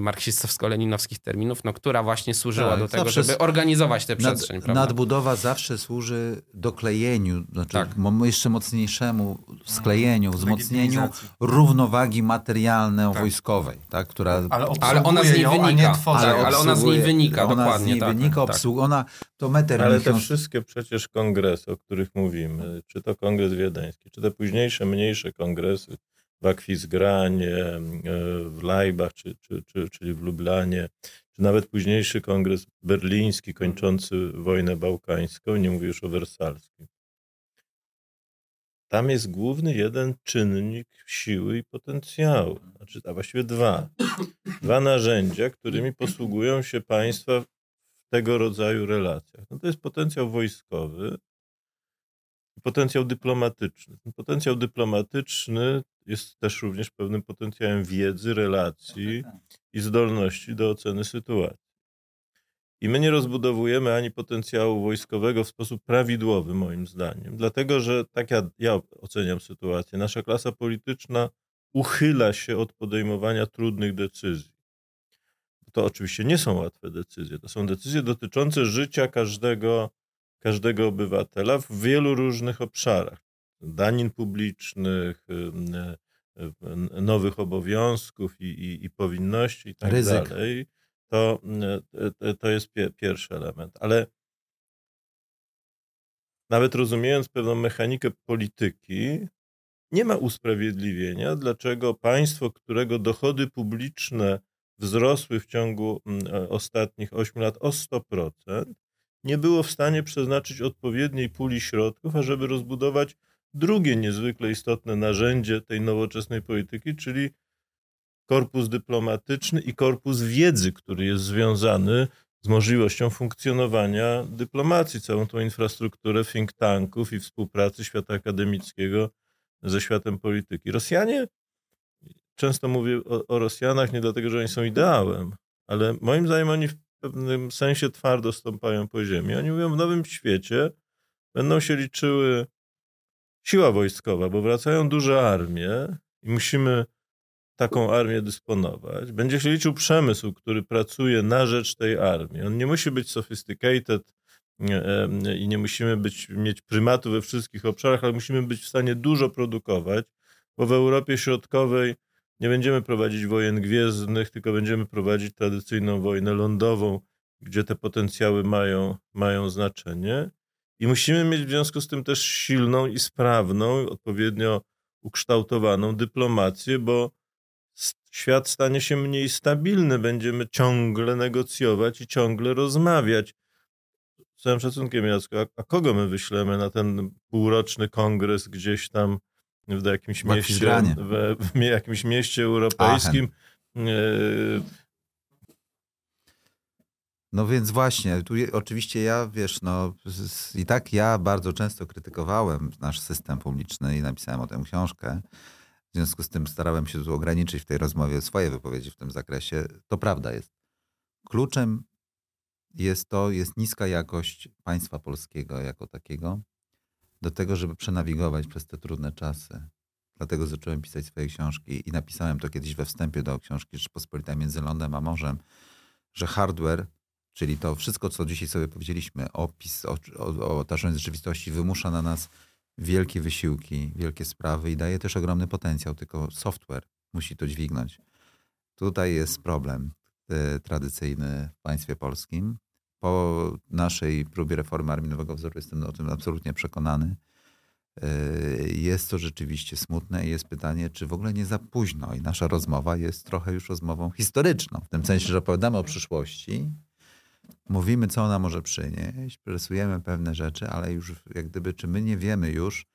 marksistowsko-leninowskich terminów, no, która właśnie służyła tak, do tego, żeby organizować tę przestrzeń. Nad, prawda? Nadbudowa zawsze służy doklejeniu, znaczy tak. jeszcze mocniejszemu sklejeniu, wzmocnieniu równowagi materialno-wojskowej, tak. tak. która... Ale, ale ona z niej wynika. Ale, ale, ona z niej wynika, ona dokładnie. Z niej tak, wynika, tak. obsług, ona to Metternich... Ale te wszystkie przecież kongresy, o których mówimy, czy to kongres wiedeński, czy te późniejsze, mniejsze kongresy w Akwizgranie, e, w Leibach, czy, czy, czy, czyli w Lublanie, czy nawet późniejszy kongres berliński kończący wojnę bałkańską, nie mówię już o wersalskim. Tam jest główny jeden czynnik siły i potencjału, znaczy, a właściwie dwa. Dwa narzędzia, którymi posługują się państwa tego rodzaju relacjach. No to jest potencjał wojskowy i potencjał dyplomatyczny. Ten potencjał dyplomatyczny jest też również pewnym potencjałem wiedzy, relacji tak, tak. i zdolności do oceny sytuacji. I my nie rozbudowujemy ani potencjału wojskowego w sposób prawidłowy, moim zdaniem, dlatego że tak ja, ja oceniam sytuację, nasza klasa polityczna uchyla się od podejmowania trudnych decyzji to oczywiście nie są łatwe decyzje. To są decyzje dotyczące życia każdego, każdego obywatela w wielu różnych obszarach. Danin publicznych, nowych obowiązków i, i, i powinności i tak Ryzyk. dalej. To, to jest pierwszy element. Ale nawet rozumiejąc pewną mechanikę polityki, nie ma usprawiedliwienia, dlaczego państwo, którego dochody publiczne wzrosły w ciągu mm, e, ostatnich 8 lat o 100%, nie było w stanie przeznaczyć odpowiedniej puli środków, ażeby rozbudować drugie niezwykle istotne narzędzie tej nowoczesnej polityki, czyli korpus dyplomatyczny i korpus wiedzy, który jest związany z możliwością funkcjonowania dyplomacji, całą tą infrastrukturę think tanków i współpracy świata akademickiego ze światem polityki. Rosjanie często mówię o, o Rosjanach nie dlatego, że oni są ideałem, ale moim zdaniem oni w pewnym sensie twardo stąpają po ziemi. Oni mówią, w nowym świecie będą się liczyły siła wojskowa, bo wracają duże armie i musimy taką armię dysponować. Będzie się liczył przemysł, który pracuje na rzecz tej armii. On nie musi być sophisticated i nie musimy być, mieć prymatu we wszystkich obszarach, ale musimy być w stanie dużo produkować, bo w Europie Środkowej nie będziemy prowadzić wojen gwiezdnych, tylko będziemy prowadzić tradycyjną wojnę lądową, gdzie te potencjały mają, mają znaczenie. I musimy mieć w związku z tym też silną i sprawną, odpowiednio ukształtowaną dyplomację, bo świat stanie się mniej stabilny, będziemy ciągle negocjować i ciągle rozmawiać. Z całym szacunkiem, Jacku, a, a kogo my wyślemy na ten półroczny kongres gdzieś tam w jakimś mieście, w, w, jakimś mieście europejskim? Aachen. No więc właśnie, tu oczywiście ja, wiesz, no i tak ja bardzo często krytykowałem nasz system publiczny i napisałem o tym książkę. W związku z tym starałem się tu ograniczyć w tej rozmowie swoje wypowiedzi w tym zakresie. To prawda jest. Kluczem jest to, jest niska jakość państwa polskiego jako takiego do tego, żeby przenawigować przez te trudne czasy. Dlatego zacząłem pisać swoje książki i napisałem to kiedyś we wstępie do książki Rzeczpospolita między lądem a morzem, że hardware Czyli to wszystko, co dzisiaj sobie powiedzieliśmy, opis, o, o, rzeczywistości, wymusza na nas wielkie wysiłki, wielkie sprawy i daje też ogromny potencjał, tylko software musi to dźwignąć. Tutaj jest problem e, tradycyjny w państwie polskim. Po naszej próbie reformy armii nowego wzoru jestem o tym absolutnie przekonany. E, jest to rzeczywiście smutne i jest pytanie, czy w ogóle nie za późno. I nasza rozmowa jest trochę już rozmową historyczną, w tym sensie, że opowiadamy o przyszłości, mówimy, co ona może przynieść, presujemy pewne rzeczy, ale już jak gdyby, czy my nie wiemy już,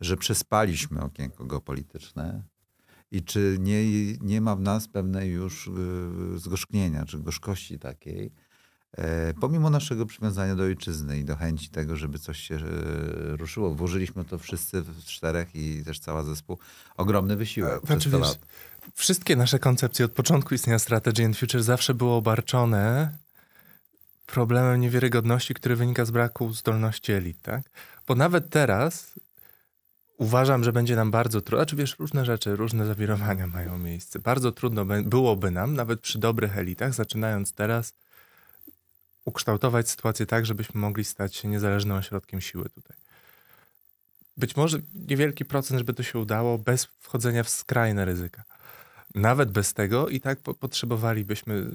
że przespaliśmy okienko geopolityczne i czy nie, nie ma w nas pewnej już y, zgorzknienia, czy gorzkości takiej, e, pomimo naszego przywiązania do ojczyzny i do chęci tego, żeby coś się e, ruszyło. Włożyliśmy to wszyscy w czterech i też cała zespół ogromny wysiłek. Znaczy, wiesz, wszystkie nasze koncepcje od początku istnienia Strategy and Future zawsze były obarczone problemem niewiarygodności, który wynika z braku zdolności elit, tak? Bo nawet teraz uważam, że będzie nam bardzo trudno, znaczy wiesz, różne rzeczy, różne zawirowania mają miejsce. Bardzo trudno byłoby nam, nawet przy dobrych elitach, zaczynając teraz, ukształtować sytuację tak, żebyśmy mogli stać się niezależnym ośrodkiem siły tutaj. Być może niewielki procent, żeby to się udało, bez wchodzenia w skrajne ryzyka. Nawet bez tego i tak po potrzebowalibyśmy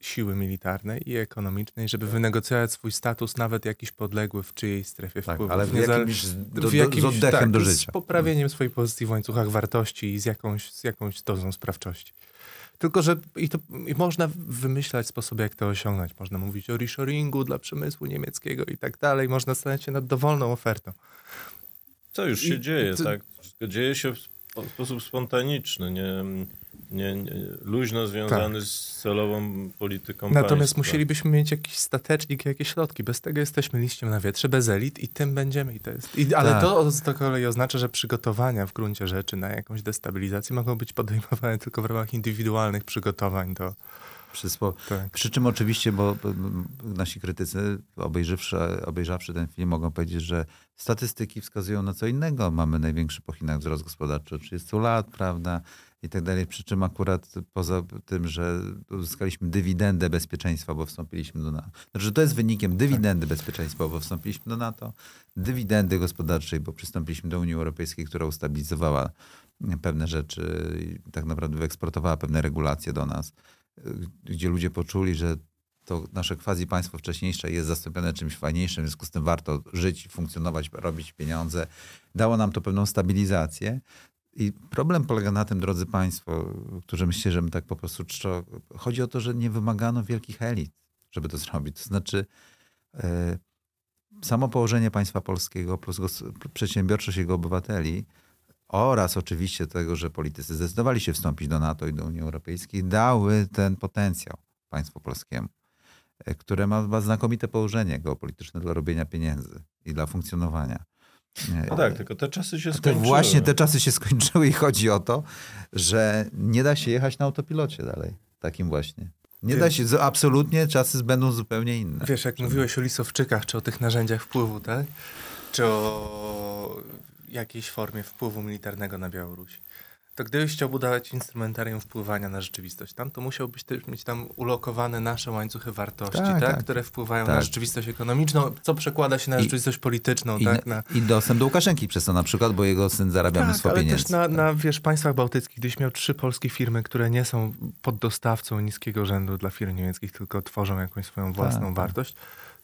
siły militarnej i ekonomicznej, żeby wynegocjować swój status, nawet jakiś podległy w czyjej strefie tak, wpływu. Ale w jakimś, do, w jakimś, z oddechem tak, do życia. Z poprawieniem swojej pozycji w łańcuchach wartości i z jakąś, z jakąś dozą sprawczości. Tylko, że i to, i można wymyślać sposoby, jak to osiągnąć. Można mówić o reshoringu dla przemysłu niemieckiego i tak dalej. Można stanąć się nad dowolną ofertą. Co już się I, dzieje, to, tak? Wszystko dzieje się w sposób spontaniczny. Nie, nie, nie, luźno związany tak. z celową polityką Natomiast państwa. musielibyśmy mieć jakiś statecznik, jakieś środki. Bez tego jesteśmy liściem na wietrze, bez elit i tym będziemy. I to jest, i, ale tak. to z kolei oznacza, że przygotowania w gruncie rzeczy na jakąś destabilizację mogą być podejmowane tylko w ramach indywidualnych przygotowań do, Przysło... Tak. Przy czym oczywiście, bo nasi krytycy, obejrzawszy, obejrzawszy ten film, mogą powiedzieć, że statystyki wskazują na co innego. Mamy największy po Chinach wzrost gospodarczy od 30 lat, prawda? I tak dalej. Przy czym akurat poza tym, że uzyskaliśmy dywidendę bezpieczeństwa, bo wstąpiliśmy do NATO. Znaczy, to jest wynikiem dywidendy tak. bezpieczeństwa, bo wstąpiliśmy do NATO, dywidendy gospodarczej, bo przystąpiliśmy do Unii Europejskiej, która ustabilizowała pewne rzeczy i tak naprawdę wyeksportowała pewne regulacje do nas gdzie ludzie poczuli, że to nasze quasi państwo wcześniejsze jest zastąpione czymś fajniejszym, w związku z tym warto żyć, funkcjonować, robić pieniądze. Dało nam to pewną stabilizację. I problem polega na tym, drodzy Państwo, którzy myślicie, że my tak po prostu czczo... Chodzi o to, że nie wymagano wielkich elit, żeby to zrobić. To znaczy e, samo położenie państwa polskiego plus przedsiębiorczość jego obywateli oraz oczywiście tego, że politycy zdecydowali się wstąpić do NATO i do Unii Europejskiej, dały ten potencjał państwu polskiemu, e, które ma znakomite położenie geopolityczne dla robienia pieniędzy i dla funkcjonowania. No tak, tylko te czasy się skończyły. Te właśnie te czasy się skończyły i chodzi o to, że nie da się jechać na autopilocie dalej. Takim właśnie. Nie da się, absolutnie czasy będą zupełnie inne. Wiesz, jak mówiłeś o lisowczykach, czy o tych narzędziach wpływu, tak? Czy o jakiejś formie wpływu militarnego na Białoruś. To gdybyś chciał budować instrumentarium wpływania na rzeczywistość tam, to musiałbyś też mieć tam ulokowane nasze łańcuchy wartości, tak, tak, tak. które wpływają tak. na rzeczywistość ekonomiczną, co przekłada się na I, rzeczywistość polityczną. I, tak, na, I dostęp do Łukaszenki przez to na przykład, bo jego syn zarabia tak, mnóstwo ale pieniędzy. też na, na wiesz, państwach bałtyckich, gdyś miał trzy polskie firmy, które nie są poddostawcą niskiego rzędu dla firm niemieckich, tylko tworzą jakąś swoją własną tak, tak. wartość,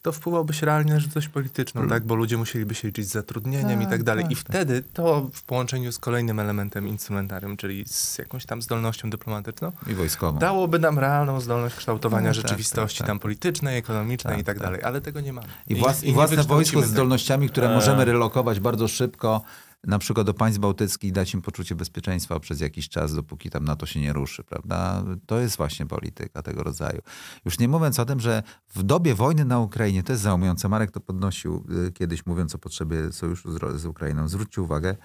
to wpływałoby się realnie na rzeczywistość polityczną, Mm. tak? Bo ludzie musieliby się liczyć z zatrudnieniem i Tak, tak dalej. tak, I tak. wtedy to w połączeniu z kolejnym elementem instrumentarium, czyli z jakąś tam zdolnością dyplomatyczną, I wojskową. dałoby nam realną zdolność kształtowania No, tak, rzeczywistości tak, tak. tam politycznej, ekonomicznej Tak, i tak, tak. dalej. Ale tego nie mamy. I, włas, i, nie własne wojsko z zdolnościami, które Eee. możemy relokować bardzo szybko, na przykład do państw bałtyckich, dać im poczucie bezpieczeństwa przez jakiś czas, dopóki tam NATO się nie ruszy, prawda? To jest właśnie polityka tego rodzaju. Już nie mówiąc o tym, że w dobie wojny na Ukrainie, to jest załumujące, Marek to podnosił y, kiedyś, mówiąc o potrzebie sojuszu z, z Ukrainą, zwróćcie uwagę,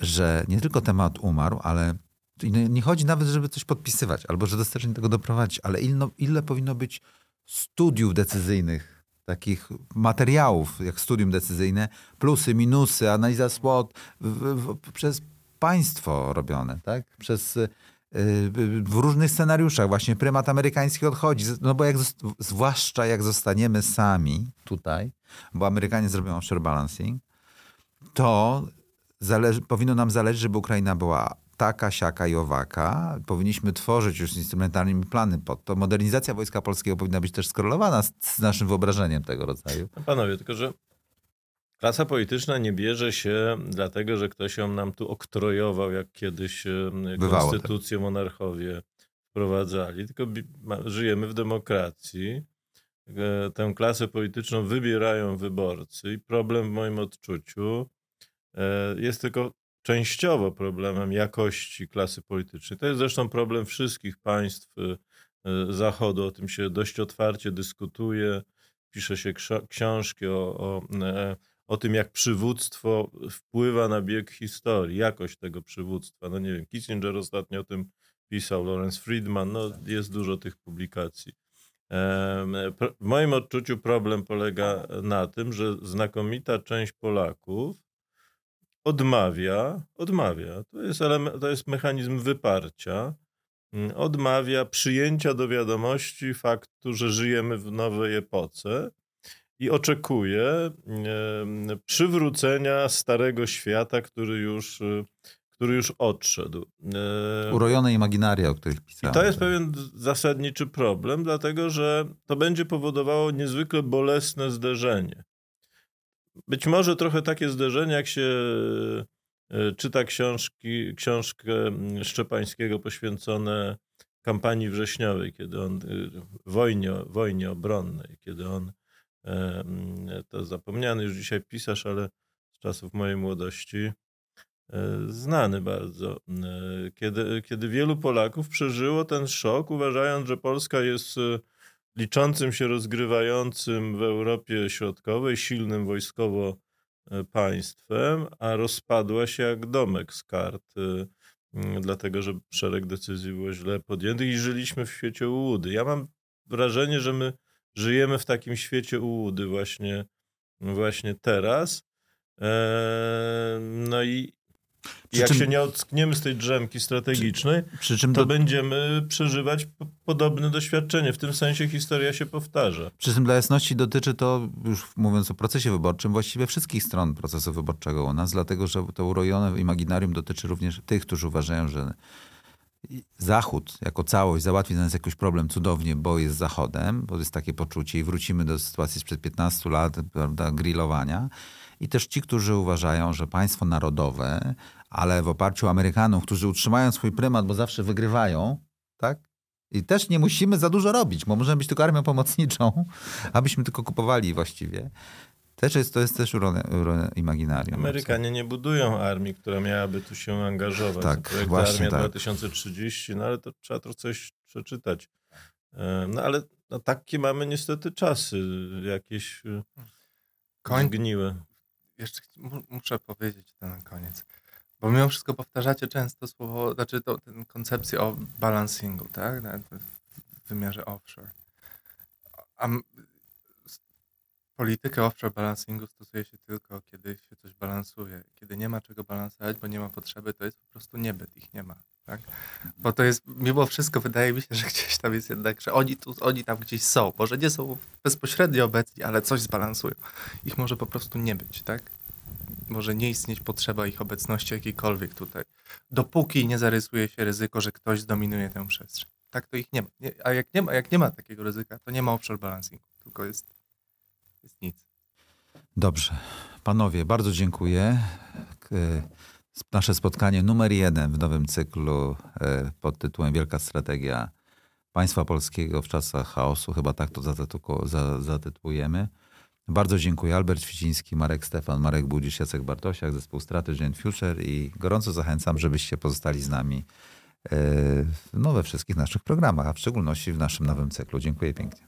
że nie tylko temat umarł, ale nie, chodzi nawet, żeby coś podpisywać, albo że dostatecznie tego doprowadzić, ale ile, ile powinno być studiów decyzyjnych, takich materiałów, jak studium decyzyjne, plusy, minusy, analiza SWOT, przez państwo robione, tak? Przez, y, y, w różnych scenariuszach właśnie prymat amerykański odchodzi, no bo jak, zwłaszcza jak zostaniemy sami tutaj, bo Amerykanie zrobią offshore balancing, to powinno nam zależeć, żeby Ukraina była taka, siaka i owaka. Powinniśmy tworzyć już instrumentalnymi plany pod to. Modernizacja Wojska Polskiego powinna być też skorelowana z, z naszym wyobrażeniem tego rodzaju. No panowie, tylko że klasa polityczna nie bierze się dlatego, że ktoś ją nam tu oktrojował, jak kiedyś e, Bywało konstytucję monarchowie wprowadzali, tylko żyjemy w demokracji. E, Tę klasę polityczną wybierają wyborcy i problem w moim odczuciu e, jest tylko częściowo problemem jakości klasy politycznej. To jest zresztą problem wszystkich państw e, e, Zachodu. O tym się dość otwarcie dyskutuje. Pisze się książki o, o, e, o tym, jak przywództwo wpływa na bieg historii, jakość tego przywództwa. No nie wiem, Kissinger ostatnio o tym pisał, Lawrence Friedman, no jest dużo tych publikacji. W moim odczuciu problem polega na tym, że znakomita część Polaków odmawia, odmawia, to jest, element, to jest mechanizm wyparcia, mm, odmawia przyjęcia do wiadomości faktu, że żyjemy w nowej epoce i oczekuje przywrócenia starego świata, który już, y, który już odszedł. E, Urojone imaginaria, o których i pisałem. to jest pewien zasadniczy problem, dlatego że to będzie powodowało niezwykle bolesne zderzenie. Być może trochę takie zderzenie, jak się e, czyta książki, książkę Szczepańskiego poświęcone kampanii wrześniowej, kiedy on, y, wojnie, wojnie obronnej, kiedy on, e, mm, to zapomniany już dzisiaj pisarz, ale z czasów mojej młodości, e, znany bardzo, e, kiedy, kiedy wielu Polaków przeżyło ten szok, uważając, że Polska jest e, liczącym się rozgrywającym w Europie Środkowej, silnym wojskowo e, państwem, a rozpadła się jak domek z kart, e, dlatego że szereg decyzji było źle podjętych i żyliśmy w świecie ułudy. Ja mam wrażenie, że my żyjemy w takim świecie ułudy właśnie, właśnie teraz. E, No i Przy jak czym- się nie ockniemy z tej drzemki strategicznej, Przy czym to do, będziemy przeżywać podobne doświadczenie. W tym sensie historia się powtarza. Przy czym dla jasności dotyczy to, już mówiąc o procesie wyborczym, właściwie wszystkich stron procesu wyborczego u nas, dlatego że to urojone imaginarium dotyczy również tych, którzy uważają, że Zachód jako całość załatwi dla nas jakiś problem cudownie, bo jest Zachodem, bo jest takie poczucie i wrócimy do sytuacji sprzed 15 lat, prawda, grillowania. I też ci, którzy uważają, że państwo narodowe, ale w oparciu o Amerykanów, którzy utrzymają swój prymat, bo zawsze wygrywają, tak? I też nie musimy za dużo robić, bo możemy być tylko armią pomocniczą, abyśmy tylko kupowali właściwie. Też jest, to jest też urone imaginarium. Amerykanie nie budują armii, która miałaby tu się angażować. Tak, Projekt właśnie Armia tak. 2030, no ale to trzeba trochę coś przeczytać. E, No ale no, takie mamy niestety czasy, jakieś e, Koń, zgniłe. Jeszcze muszę powiedzieć to na koniec. Bo mimo wszystko powtarzacie często słowo, znaczy to, tę koncepcję o balancingu, tak? W wymiarze offshore. A politykę offshore balancingu stosuje się tylko, kiedy się coś balansuje. Kiedy nie ma czego balansować, bo nie ma potrzeby, to jest po prostu niebyt, ich nie ma. Tak? Bo to jest, mimo wszystko wydaje mi się, że gdzieś tam jest jednak, że oni, tu, oni tam gdzieś są. Może nie są bezpośrednio obecni, ale coś zbalansują. Ich może po prostu nie być, tak? może nie istnieć potrzeba ich obecności jakiejkolwiek tutaj, dopóki nie zarysuje się ryzyko, że ktoś zdominuje tę przestrzeń. Tak to ich nie ma. A jak nie ma, jak nie ma takiego ryzyka, to nie ma offshore balancingu, tylko jest jest nic. Dobrze. Panowie, bardzo dziękuję. K- Nasze spotkanie numer jeden w nowym cyklu e, pod tytułem Wielka Strategia Państwa Polskiego w czasach chaosu, chyba tak to zatytułujemy. Bardzo dziękuję. Albert Świeciński, Marek Stefan, Marek Budzisz, Jacek Bartosiak, zespół Strategy and Future i gorąco zachęcam, żebyście pozostali z nami e, no, we wszystkich naszych programach, a w szczególności w naszym nowym cyklu. Dziękuję pięknie.